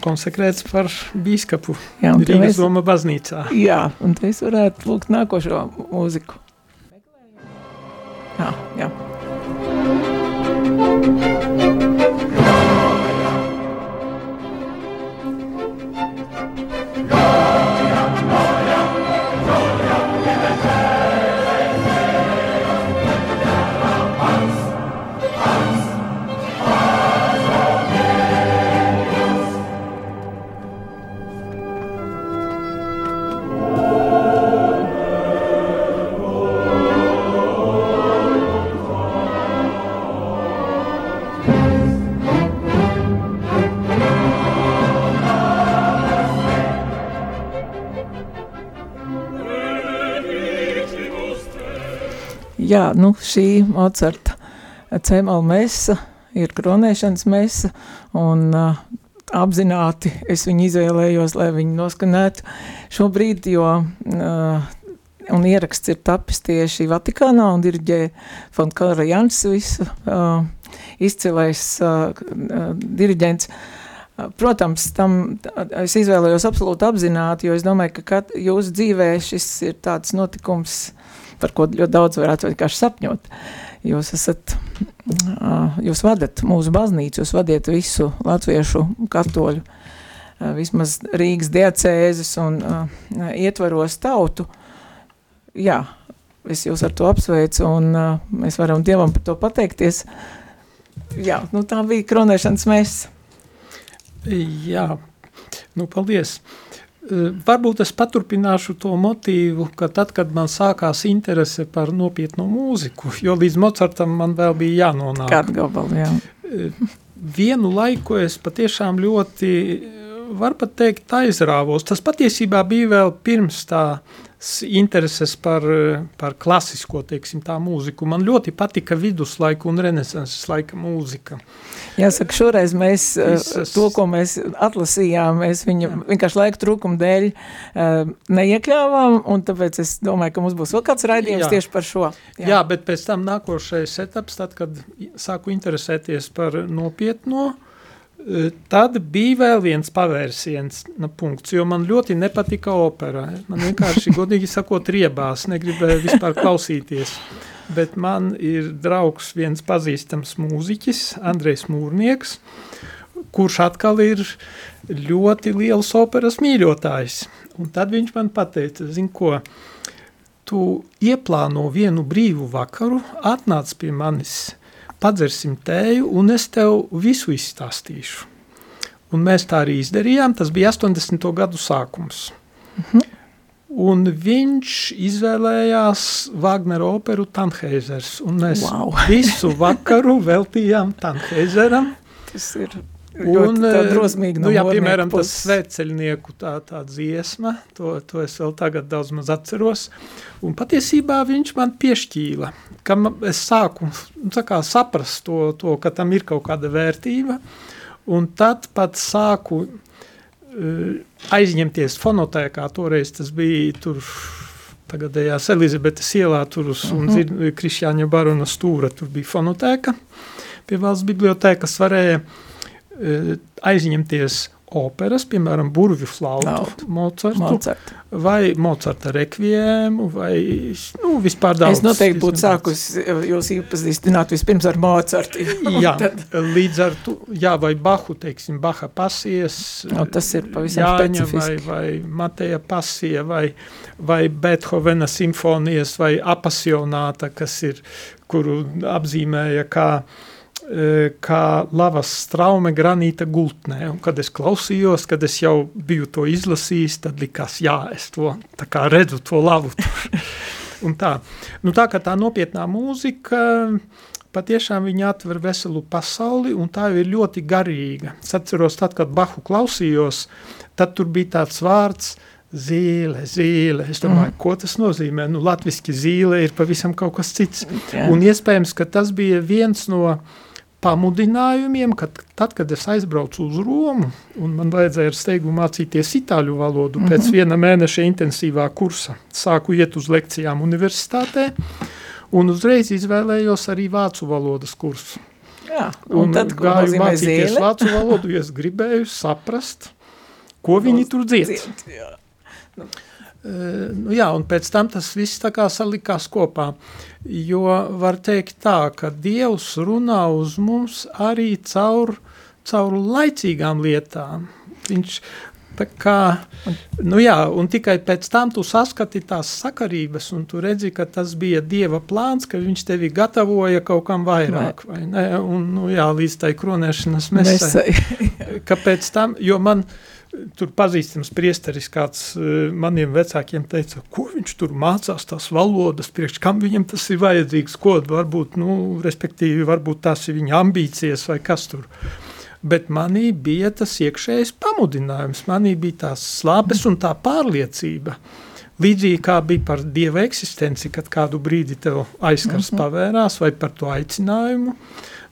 konsekrēts par bīskapu Jā, Rīgas esi- doma baznīcā. jā, un te es varētu lūgt nākošo mūziku. Jā, jā. go! Jā, nu šī Mocarta cēmala mesa ir kronēšanas mesa, un uh, apzināti es viņu izvēlējos, lai viņu noskanētu šobrīd, jo uh, un ieraksts ir tapis tieši Vatikānā un diriģē Fonkara Jans visu uh, izcilais uh, uh, diriģents. Uh, Protams, tam es izvēlējos absolūti apzināti, jo es domāju, ka kat, jūsu dzīvē šis ir tāds notikums, par ko ļoti daudz varētu vienkārši sapņot. Jūs esat, jūs vadat mūsu baznīcu, jūs vadiet visu latviešu katoļu, vismaz Rīgas diacēzes un ietvaros tautu. Jā, es jūs ar to apsveicu un mēs varam Dievam par to pateikties. Jā, nu tā bija kronēšanas mēs. Jā, nu paldies. Eh, Varbūt es paturpināšu to motīvu, ka tad, kad man sākās interese par nopietnu mūziku, jo līdz Mocartam man vēl bija jānonāk. Kādu gabalu, jā. Vienu laiku es patiešām ļoti, var pat teikt, aizrāvos. Tas patiesībā bija vēl pirms tās intereses par, par klasisko, teiksim, tā mūziku. Man ļoti patika viduslaiku un renesanses laika mūzika. Jāsaka, šoreiz mēs eh, Visas- to, ko mēs atlasījām, mēs viņu vienkārši laika trūkuma dēļ eh, neiekļāvām, un tāpēc es domāju, ka mums būs vēl kāds raidījums Jā. tieši par šo. Jā. Jā, bet pēc tam nākošais etaps, tad, kad sāku interesēties par nopietno, tad bija vēl viens pavērsiens na, punkts, jo man ļoti nepatika opera. Man vienkārši, godīgi sakot, riebās, negribēju vispār klausīties. Bet man ir draugs viens pazīstams mūziķis, Andrejs Mūrnieks, kurš atkal ir ļoti liels operas mīļotājs. Un tad viņš man pateica, zin ko, tu ieplāno vienu brīvu vakaru, atnāc pie manis, padzersim tēju, un es tev visu izstāstīšu. Un mēs tā arī izdarījām, tas bija 80. gadu sākums. Un viņš izvēlējās Wagnera operu Tanheizers, un mēs Wow. visu vakaru veltījām Tanheizeram. Tas ir Tā eh, drosmīgi nu, jā, piemēram, tas puses. sveceļnieku tā, tā dziesma, to, to es vēl tagad daudz maz atceros, un patiesībā viņš man piešķīla, ka es sāku nu, kā saprast to, to, ka tam ir kaut kāda vērtība, un tad pat sāku uh, aizņemties fonotēkā, toreiz tas bija tur tagadējās Elizabetes ielā tur uz un zir, Krišjāņa barona stūra, tur bija fonotēka. Pie valsts bibliotēkas varēja uh, aizņemties operas, piemēram, burvju flautu. Mocartu, Mozart. vai Mocarta rekviēmu, vai, nu, vispār daudz. Es noteikti būtu daudz. sākusi jūs iepazīstināt vispirms ar Mozartu. Jā, Tad, līdz ar to, jā, vai Bahu, teiksim, Baha pasies, Nu, tas ir pavisam Jāņa vai, specifiski. vai Mateja pasija, vai, vai Beethovena simfonijas, vai apasionāta, kas ir, kuru apzīmēja kā, eh, kā lavas straume granīta gultnē. Un kad es klausījos, kad es jau biju to izlasījis, tad likās, jā, es to redzu to lavu tā. Nu, tā kā tā nopietnā mūzika, patiešām viņa atver veselu pasauli, un tā ir ļoti garīga. Es atceros, tad, kad Bahu klausījos, tad tur bija tāds vārds zīle, zīle. Es domāju, mm. ko tas nozīmē? Nu, latviski zīle ir pavisam kaut kas cits. Jā. Un iespējams, ka tas bija viens no pamudinājumiem, kad tad, kad es aizbraucu uz Romu, un man vajadzēja ar steigu mācīties itāļu valodu pēc viena mēneša intensīvā kursa, sāku iet uz lekcijām universitātē, un uzreiz izvēlējos arī vācu valodas kursu. Jā, Un, un tad, gāju mācīties zīle? vācu valodu, jo es gribēju saprast, ko viņi tur dzied. Dzied, jā. Uh, nu jā, un pēc tam tas viss tā kā salikās kopā, jo var teikt tā, ka Dievs runā uz mums arī caur, caur laicīgām lietām. Viņš tā kā, nu jā, un tikai pēc tam tu saskati tās sakarības, un tu redzi, ka tas bija Dieva plāns, ka viņš tevi gatavoja kaut kam vairāk, vai ne? Un, nu jā, līdz tai kronēšanas mesai Mesai. kāpēc tam, jo man tur pazīstams priesteris kāds eh, maniem vecākiem teica, ko viņš tur mācās tās valodas, priekš kam viņam tas ir vajadzīgs, ko varbūt, nu, respektīvi, varbūt tās ir viņa ambīcijas vai kas tur. Bet manī bija tas iekšējais pamudinājums, manī bija tās slāpes un tā pārliecība. Līdzīgi kā bija par Dieva eksistenci, kad kādu brīdi tev aizskars pavērās vai par to aicinājumu,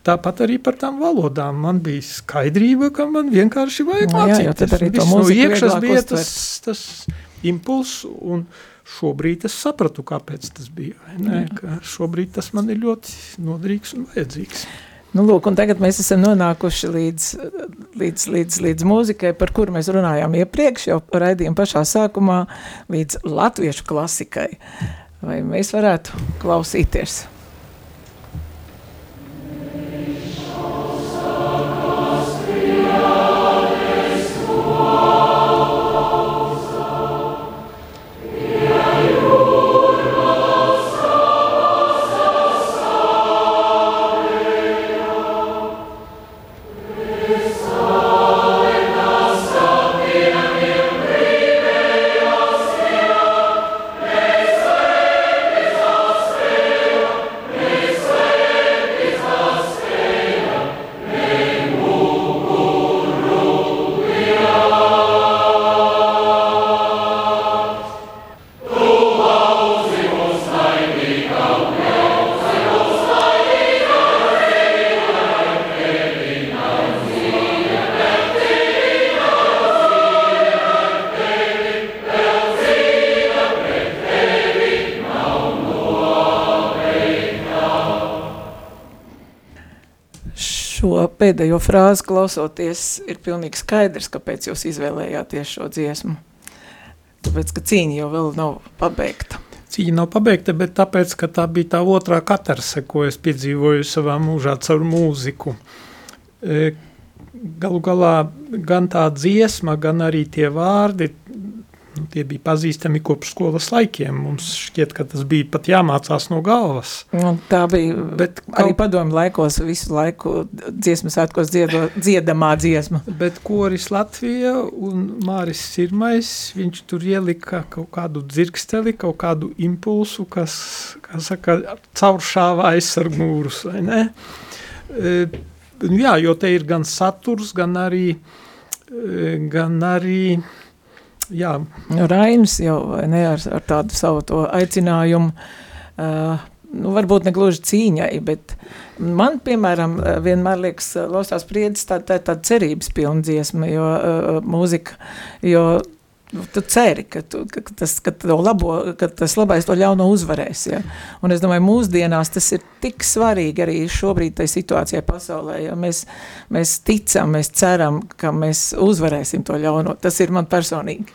Tāpat arī par tām valodām. Man bija skaidrība, ka man vienkārši vajag Nu jā, mācīties. arī to Viss no iekšas bija tas, tas impulss, un šobrīd es sapratu, kāpēc tas bija. Ne, ka šobrīd tas man ir ļoti noderīgs un vajadzīgs. Nu, lūk, un tagad mēs esam nonākuši līdz, līdz, līdz, līdz mūzikai, par kuru mēs runājām iepriekš, jau raidījuma pašā sākumā, līdz latviešu klasikai. Vai mēs varētu klausīties? Pēdējo frāzi klausoties, ir pilnīgi skaidrs, kāpēc jūs izvēlējāties šo dziesmu. Tāpēc, ka cīņa jau vēl nav pabeigta. Cīņa nav pabeigta, bet tāpēc, ka tā bija tā otrā katarse, ko es piedzīvoju savā mūžā caur mūziku. E, Galu galā gan tā dziesma, gan arī tie vārdi, tie bija pazīstami kopš skolas laikiem. Mums šķiet, ka tas bija pat jāmācās no galvas. Un tā bija Bet arī kaut- padomu laikos visu laiku dziesmas svētkos dziedo, dziedamā dziesma. Bet koris Latvija un Māris Sirmais, viņš tur ielika kaut kādu dzirksteli, kaut kādu impulsu, kas, kā saka, cauršāva aizsargmūrus, vai ne? E, Nu jā, jo te ir gan saturs, gan arī, gan arī jā. Rainis jau ne, ar, ar tādu savu aicinājumu, uh, nu, varbūt ne gluži cīņai, bet man, piemēram, vienmēr liekas, Lostās priedis tā, tā, tā cerības pilna dziesma, jo uh, mūzika, jo nu, tu ceri, ka, tu, ka, tas, ka, labo, ka tas labais to ļauno uzvarēs. Ja? Un es domāju, mūsdienās tas ir tik svarīgi arī šobrīd tai situācijai pasaulē, ja mēs, mēs ticam, mēs ceram, ka mēs uzvarēsim to ļauno. Tas ir man personīgi.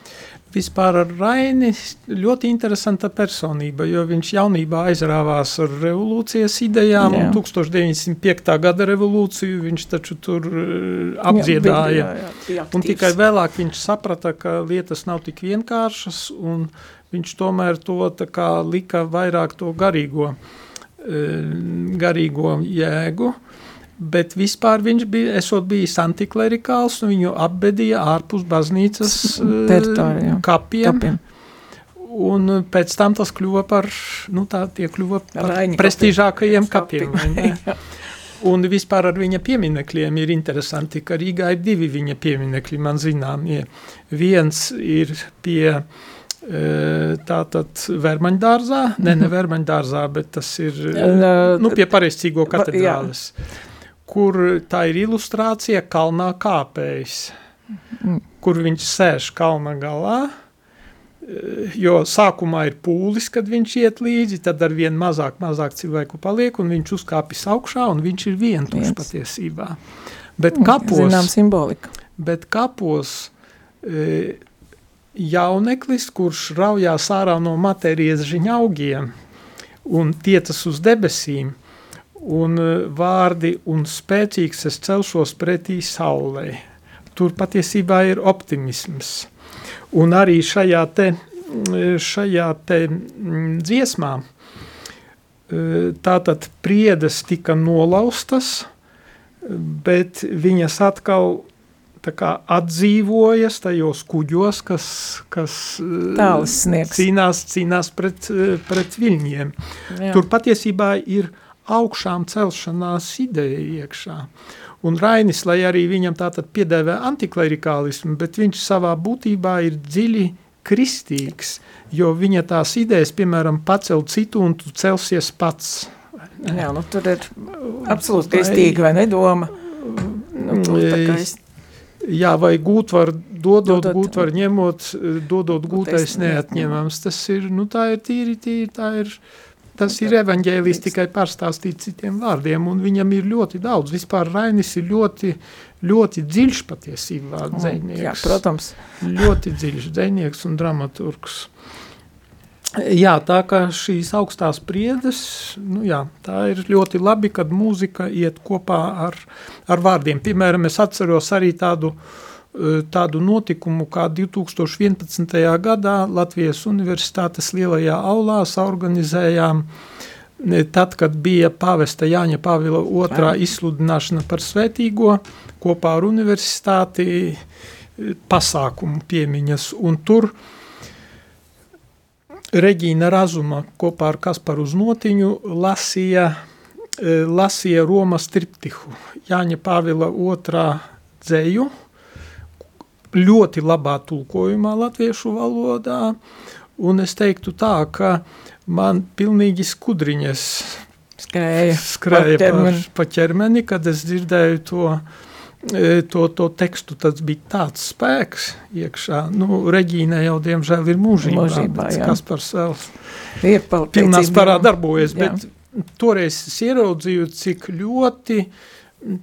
Vispār ar Raini ļoti interesanta personība, jo viņš jaunībā aizrāvās ar revolūcijas idejām, jā. un 1905. gada revolūciju viņš taču tur uh, apdziedāja. Jā, jā, jā, un tikai vēlāk viņš saprata, ka lietas nav tik vienkāršas, un viņš tomēr to kā lika vairāk to garīgo, uh, garīgo jēgu. Uh, bet vispār viņš bija, esot bijis antiklerikāls, un viņu apbedīja ārpus baznīcas Teritorijā. kapiem. kapiem. Un pēc tam tas kļuva par, nu tā tie kļuva par Raini prestīžākajiem kapiem. kapiem un vispār ar viņa pieminekļiem ir interesanti, ka Rīgā ir divi viņa pieminekļi, man zināmie. Viens ir pie tātad Vermaņdārzā, ne, ne Vermaņdārzā, bet tas ir, nu, pie Pareizcīgo katedrāles. Jā kur tā ir ilustrācija kalnā kāpējs, mm. kur viņš sēž kalna galā, jo sākumā ir pūlis, kad viņš iet līdzi, tad ar vien mazāk, mazāk cilvēku paliek, un viņš uzkāpis augšā, un viņš ir vientuļš patiesībā. Bet mm, kapos, Zinām simbolika. Bet kapos e, jauneklis, kurš raujās ārā no matērijas žiņaugiem un tiecas uz debesīm, un e, vārdi un spēcīgs es celšos pretī saulē. Tur patiesībā ir optimisms. Un arī šajā te, e, šajā te dziesmā e, tātad priedes tika nolaustas, bet viņas atkal kā atdzīvojas tajos kuģos, kas, kas cīnās, cīnās pret, pret viļņiem. Jā. Tur patiesībā ir augšām celšanās ideja iekšā. Un Rainis, lai arī viņam tātad piedēvē antiklerikālismu, bet viņš savā būtībā ir dziļi kristīgs, jo viņa tās idejas, piemēram, pacelt citu un tu celsies pats. Jā, nu tur ir absolūti kristīga vai nedoma. Nu, es, jā, vai gūt var dodot, dodot gūt var ņemot, dodot gūtais neatņemams. Tas ir, nu tā ir tīri, tīri, tā ir Tas ir evaņģēlijs tikai pārstāstīt citiem vārdiem, un viņam ir ļoti daudz. Vispār Rainis ir ļoti, ļoti dziļš patiesībā dzēnieks. Jā, protams. Ļoti dziļš dzēnieks un dramaturgs. Jā, tā kā šīs augstās priedes, nu jā, tā ir ļoti labi, kad mūzika iet kopā ar, ar vārdiem. Piemēram, es atceros arī tādu uh, tādu notikumu, kā 2011. gadā Latvijas Universitātes lielajā aulā organizējām, tad, kad bija pāvesta Jāņa Pāvila otrā izsludināšana par svētīgo, kopā ar universitāti eh, pasākumu piemiņas, un tur Reģīna Razuma kopā ar Kasparu Znotiņu lasīja, eh, lasīja Romas triptihu, Jāņa Pāvila otrā dzēju, ļoti labā tulkojumā latviešu valodā, un es teiktu tā, ka man pilnīgi skudriņas skrēja, skrēja pa, ķermeni. pa ķermeni, kad es dzirdēju to, e, to, to tekstu, tas bija tāds spēks iekšā. Nu, Reģīnē jau, diemžēl, ir mūžībā, mūžībā kas par sev ir pilnā spārā darbojas, jā. bet toreiz es ieraudzīju, cik ļoti,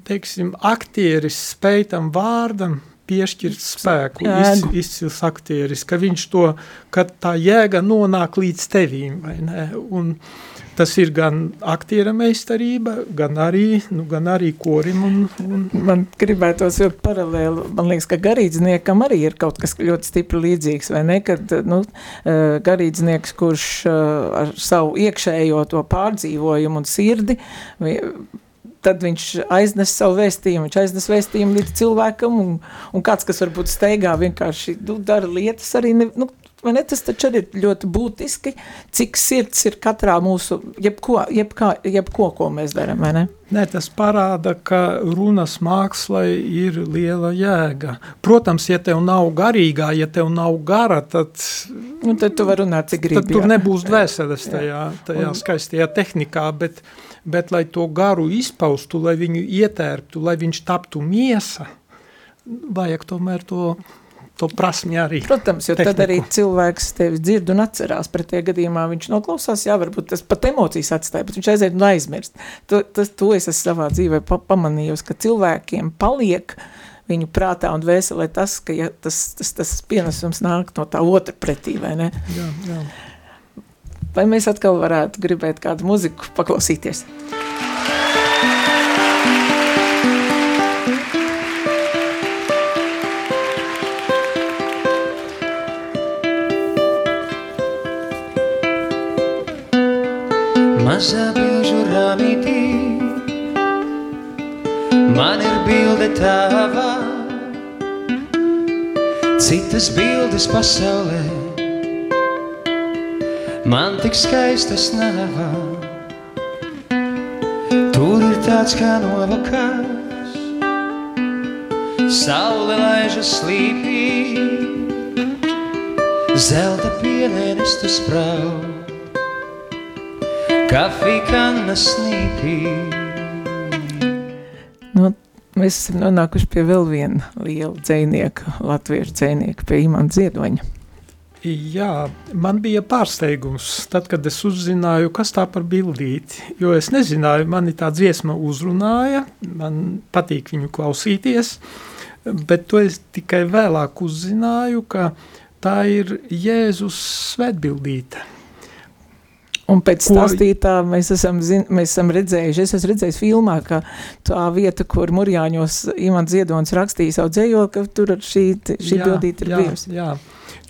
teiksim, aktieris spēj tam vārdam piešķirt spēku, iz, izcils aktieris, ka viņš to, ka tā jēga nonāk līdz tevīm, vai ne, un tas ir gan aktiera meistarība, gan arī, nu, gan arī korim. Un, un... Man gribētos jau paralēli, man liekas, ka garīdzniekam arī ir kaut kas ļoti stipri līdzīgs, vai ne, kad, nu, garīdznieks, kurš ar savu iekšējo to pārdzīvojumu un sirdi, tad viņš aiznes savu vēstījumu, viņš aiznes vēstījumu līdz cilvēkam, un, un kāds, kas varbūt steigā vienkārši nu, dara lietas, arī ne, nu, vai ne, tas taču ir ļoti būtiski, cik sirds ir katrā mūsu, jebko, jebkā, jebko ko mēs darām? Nē, tas parāda, ka runas mākslai ir liela jēga. Protams, ja tev nav garīgā, ja tev nav gara, tad, Un tad tu vari runāt, cik gribi. tad tur jā. nebūs dvēseles tajā, tajā skaistajā tehnikā, bet, bet lai to garu izpaustu, lai viņu ietērptu, lai viņš taptu miesa, vajag tomēr to, to prasmi arī. Protams, jo tad tehniku. arī cilvēks tevi dzird un atcerās. Pretējā gadījumā viņš noklausās, jā, varbūt tas pat emocijas atstāja, bet viņš aiziet un aizmirst. To, tas, to es esmu savā dzīvē pa, pamanījusi, ka cilvēkiem paliek viņu prātā un dvēselē tas, ka ja, tas, tas, tas pienesums nāk no tā otra pretī, vai ne? Jā, jā. Vai mēs atkal varētu gribēt kādu muziku paklausīties? Mazā bilžu rāmītī. Man ir bilde tava Citas bildes pasaulē Man tik skaistas nav Tur ir tāds kā novakars. Saule laižas slīpī. Zelta pielēnes tu spraud Kafija kanna snīpī Nu, mēs esam nonākuši pie vēl viena liela dzēnieka, latviešu dzēnieka, pie Imanta Ziedoņa. Jā, man bija pārsteigums, tad, kad es uzzināju, kas tā par bildīti, jo es nezināju, mani tā dziesma uzrunāja, man patīk viņu klausīties, bet to es tikai vēlāk uzzināju, ka tā ir Jēzus svētbildīte. Un pēc Ko- stāstītā mēs esam, zin, mēs esam redzējuši, es esmu redzējis filmā, ka tā vieta, kur Murjāņos Imants Ziedonis rakstīja savu dzējo, ka tur šī, šī Jā, bildīte ir jā, bijusi. Jā,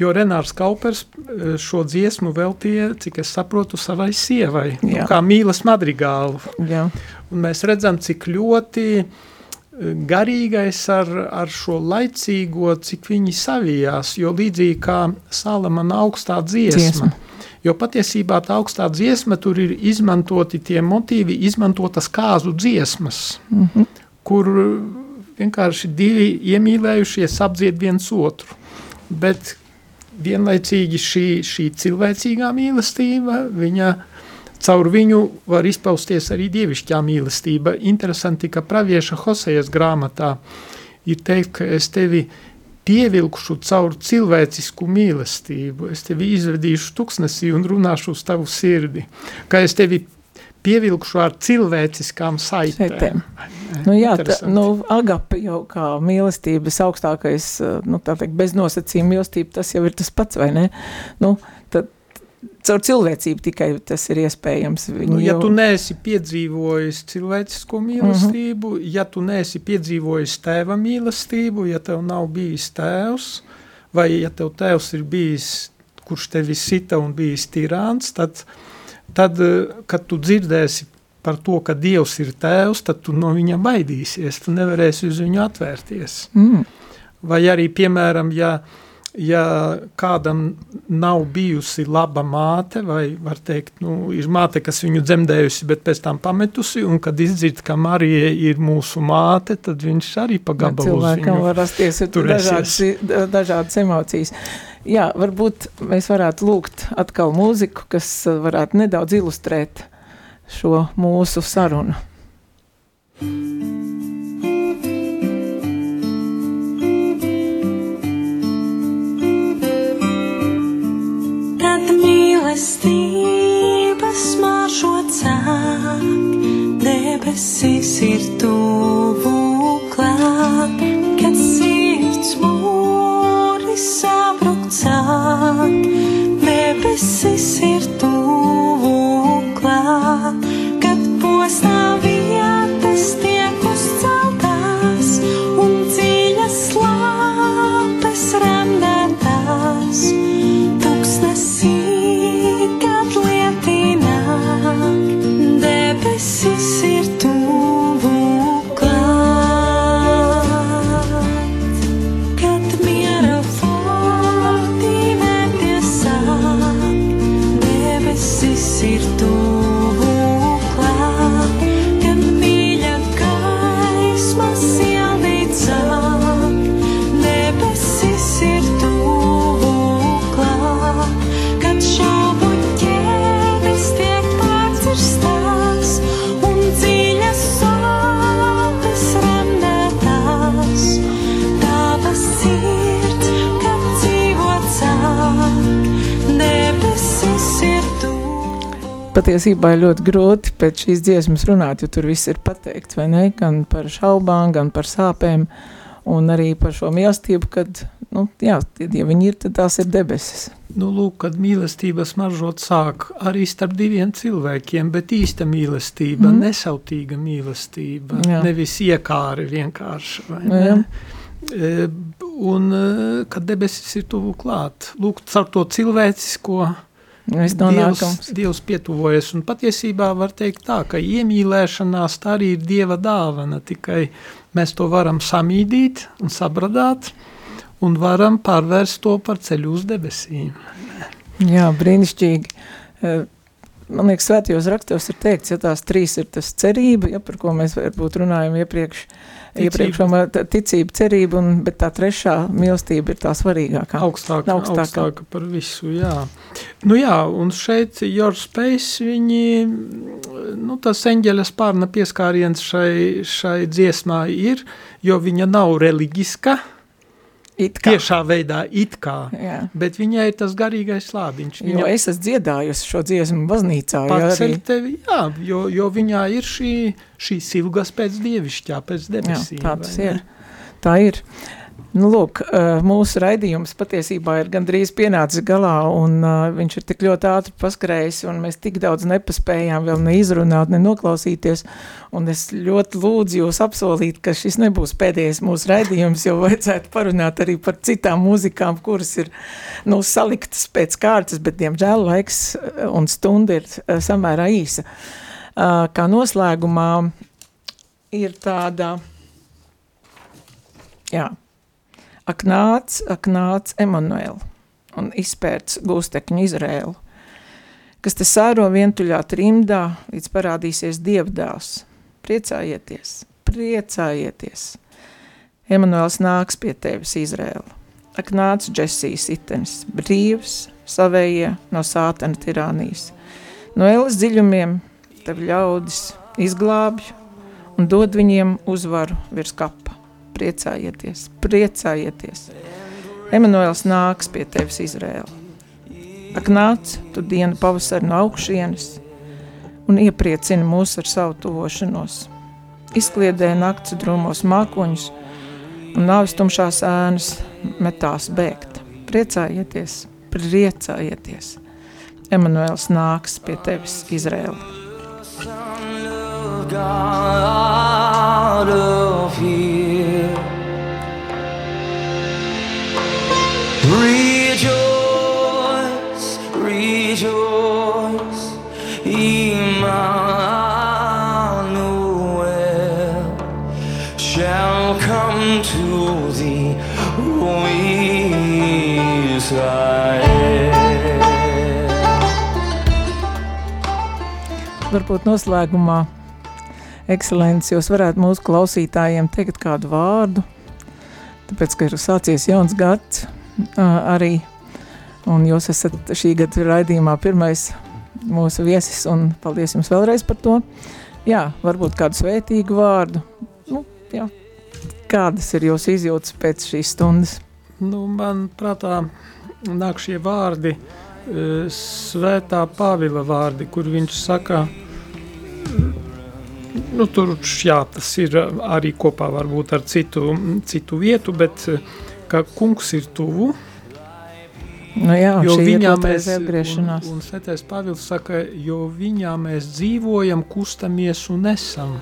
jo Renārs Kaupers eh, šo dziesmu veltīja, cik es saprotu, savai sievai, nu, Jā. kā mīlas madrigālu. Jā, Un mēs redzam, cik ļoti eh, garīgais ar, ar šo laicīgo, cik viņi savijās, jo līdzīgi kā Salamana augstā dziesma. Dziesma. Jo patiesībā tā augstā dziesma tur ir izmantoti tie motīvi, izmantotas kāzu dziesmas, mm -hmm. kur vienkārši divi iemīlējušies apdzied viens otru. Bet vienlaicīgi šī, šī cilvēcīgā mīlestība, viņa caur viņu var izpausties arī dievišķā mīlestība. Interesanti, ka pravieša Hosejas grāmatā ir teikt, ka es tevi pievilkšu caur cilvēcisku mīlestību, es tevi izvedīšu tuksnesī un runāšu uz tavu sirdi, ka es tevi pievilkšu ar cilvēciskām saitēm. Saitēm. nu jā, tā, nu agape jau kā mīlestības augstākais, eh, nu tā teikt, bez nosacījuma mīlestība, tas jau ir tas pats, vai ne? Nu, tad caur cilvēcību tikai tas ir iespējams. Viņu Nu, ja jau- tu neesi piedzīvojis cilvēcisko mīlestību, Mhm. ja tu neesi piedzīvojis tēva mīlestību, ja tev nav bijis tēvs, vai ja tev tēvs ir bijis, kurš tevi sita un bijis tirāns, tad, tad, eh, kad tu dzirdēsi par to, ka Dievs ir tēvs, tad tu no viņa baidīsies, tu nevarēsi uz viņu atvērties. Mm, Vai arī, piemēram, ja, ja kādam nav bijusi laba māte, vai var teikt, nu, ir māte, kas viņu dzemdējusi, bet pēc tam pametusi, un kad izdzird, ka Marija ir mūsu māte, tad viņš arī pa gabalu uz cilvēkam viņu. var rasties dažādas, dažādas emocijas. Jā, varbūt mēs varētu lūgt atkal mūziku, kas eh, varētu nedaudz ilustrēt šo mūsu sarunu. Kad mīlestības mažo cāk, debesis ir tuvu klāt, kad sirds mūri sabruk cāk, patiesībā ir ļoti grūti pēc šīs dziesmas runāt, jo tur viss ir pateikts, vai ne? Gan par šaubām, gan par sāpēm, un arī par šo mīlestību, kad, nu, jā, ja viņi ir, tad tās ir debesis. Nu, lūk, kad mīlestības maržot sāk arī starp diviem cilvēkiem, bet īsta mīlestība, mm. nesautīga mīlestība, Jā. Nevis iekāri vienkārši, vai Nu, jā. ne? E, Un, e, kad debesis ir tuvu klāt, lūk, caur to cilvēcisko Viss Dievs, nonākams. Dievs pietuvojas, un patiesībā var teikt tā, ka iemīlēšanās tā arī ir Dieva dāvana, tikai mēs to varam samīdīt un sabradāt, un varam pārvērst to par ceļu uz debesīm. Jā, brīnišķīgi. Eh, Man liekas, svētajos rakstos ir teikts, ja tās trīs ir tas cerība, ja, par ko mēs varbūt runājam iepriekš, iepriekš Tā ticība, cerība, un, bet tā trešā mīlestība ir tā svarīgākā. Augstāka, Augstākā. augstāka. par visu, jā. Nu jā, un šeit Your Space, viņi, nu tas eņģeļa spārna pieskāriens šai, šai dziesmā ir, jo viņa nav reliģiska. Tiešā veidā it kā, Jā. bet viņai ir tas garīgais slādiņš. Jo es esmu dziedājusi šo dziesmu baznīcā, Paceļ arī, tevi, jā, jo, jo viņā ir šī, šīs ilgas pēc dievišķā, pēc jā, debesīm. tā vai tas ir. Tā ir. Nu, lūk, eh, mūsu raidījums patiesībā ir gandrīz pienācis galā, un uh, viņš ir tik ļoti ātri paskrējis, un mēs tik daudz nepaspējām vēl neizrunāt, ne noklausīties, un es ļoti lūdzu jūs apsolīt, ka šis nebūs pēdējais mūsu raidījums, jo vajadzētu parunāt arī par citām mūzikām, kuras ir, nu, saliktas pēc kārtas, bet, diemžēl, laiks eh, un stunda ir samērā īsa. Uh, kā noslēgumā ir tāda, jā, ak nāc, ak nāc Emanuēl un izpērts gūstekņu Izrēlu, kas te sāro vientuļā trimdā, līdz parādīsies dievdās. Priecājieties, priecājieties. Emanuēls nāks pie tevis Izrēla. Ak nāc Džesijas itenis, brīvs, savējie no sātana tirānijas. No elas dziļumiem tev ļaudis izglābj un dod viņiem uzvaru virs kapa priecājieties, priecājieties. Emanuēls nāks pie tevis Izrēla. Ak nāc, tu dienu pavasari no augšienes un iepriecini mūs ar savu tuvošanos. Izkliedē nakts drūmos mākoņus un nāvis tumšās ēnas metās bēgt. Priecājieties, priecājieties. Emanuēls nāks pie tevis Izrēla. God of here. Israel. Varbūt noslēgumā, ekscelences, jūs varētu mūsu klausītājiem teikt kādu vārdu, tāpēc, ka ir sācies jauns gads arī, un jūs esat šī gada raidījumā pirmais mūsu viesis, un paldies jums vēlreiz par to. Jā, varbūt kādu svētīgu vārdu, nu, jā, kādas ir jūsu izjūtas pēc šīs stundas? Nu, man prātā nāk šie vārdi, eh, svētā Pāvila vārdi, kur viņš saka, nu, tur, jā, tas ir arī kopā varbūt ar citu, citu vietu, bet eh, ka kungs ir tuvu, Nu jā, jo viņā mēs, atgriešanās. un, un svētais Pāvils saka, jo viņā mēs dzīvojam, kustamies un esam.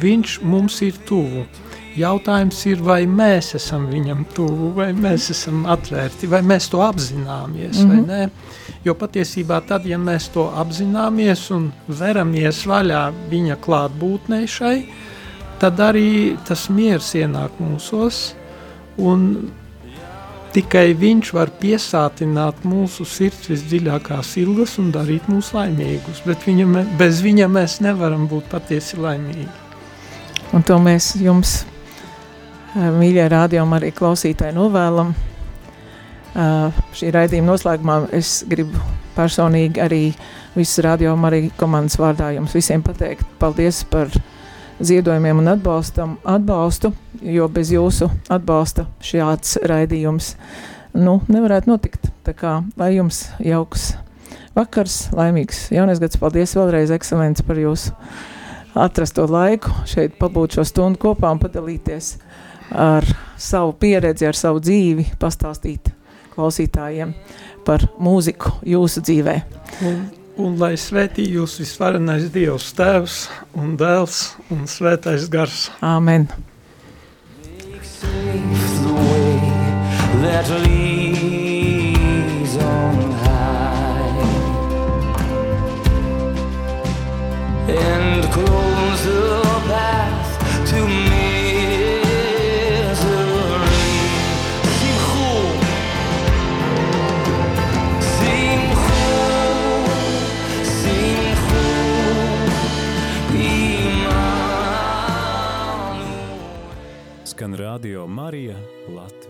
Viņš mums ir tuvu. Jautājums ir, vai mēs esam viņam tuvu, vai mēs esam atvērti, vai mēs to apzināmies, mm -hmm. vai Mhm. nē. Jo patiesībā tad, ja mēs to apzināmies un veramies vaļā viņa klātbūtnei šai, tad arī tas miers ienāk mūsos, un tikai viņš var piesātināt mūsu sirds visdziļākās ilgas un darīt mūs laimīgus, bet viņa, bez viņa mēs nevaram būt patiesi laimīgi. Un to mēs jums, mīļie rādījumi, arī klausītāji novēlam. Eh, Šī raidījuma noslēgumā es gribu personīgi arī visas rādījuma arī komandas vārdā jums visiem pateikt paldies par ziedojumiem un atbalstam, atbalstu, jo bez jūsu atbalsta šāds raidījums nu, nevarētu notikt. Tā kā lai jums jauks vakars, laimīgs jaunais gads. Paldies vēlreiz, ekscelents, par jūsu atrasto laiku šeit pabūt šo stundu kopā un padalīties ar savu pieredzi, ar savu dzīvi, pastāstīt klausītājiem par mūziku jūsu dzīvē. Un, un lai svētī jūs visvarenais Dievs, Tēvs un Dēls un Svētais Gars. Āmen. the way that leads Skan radio Marija Latvija.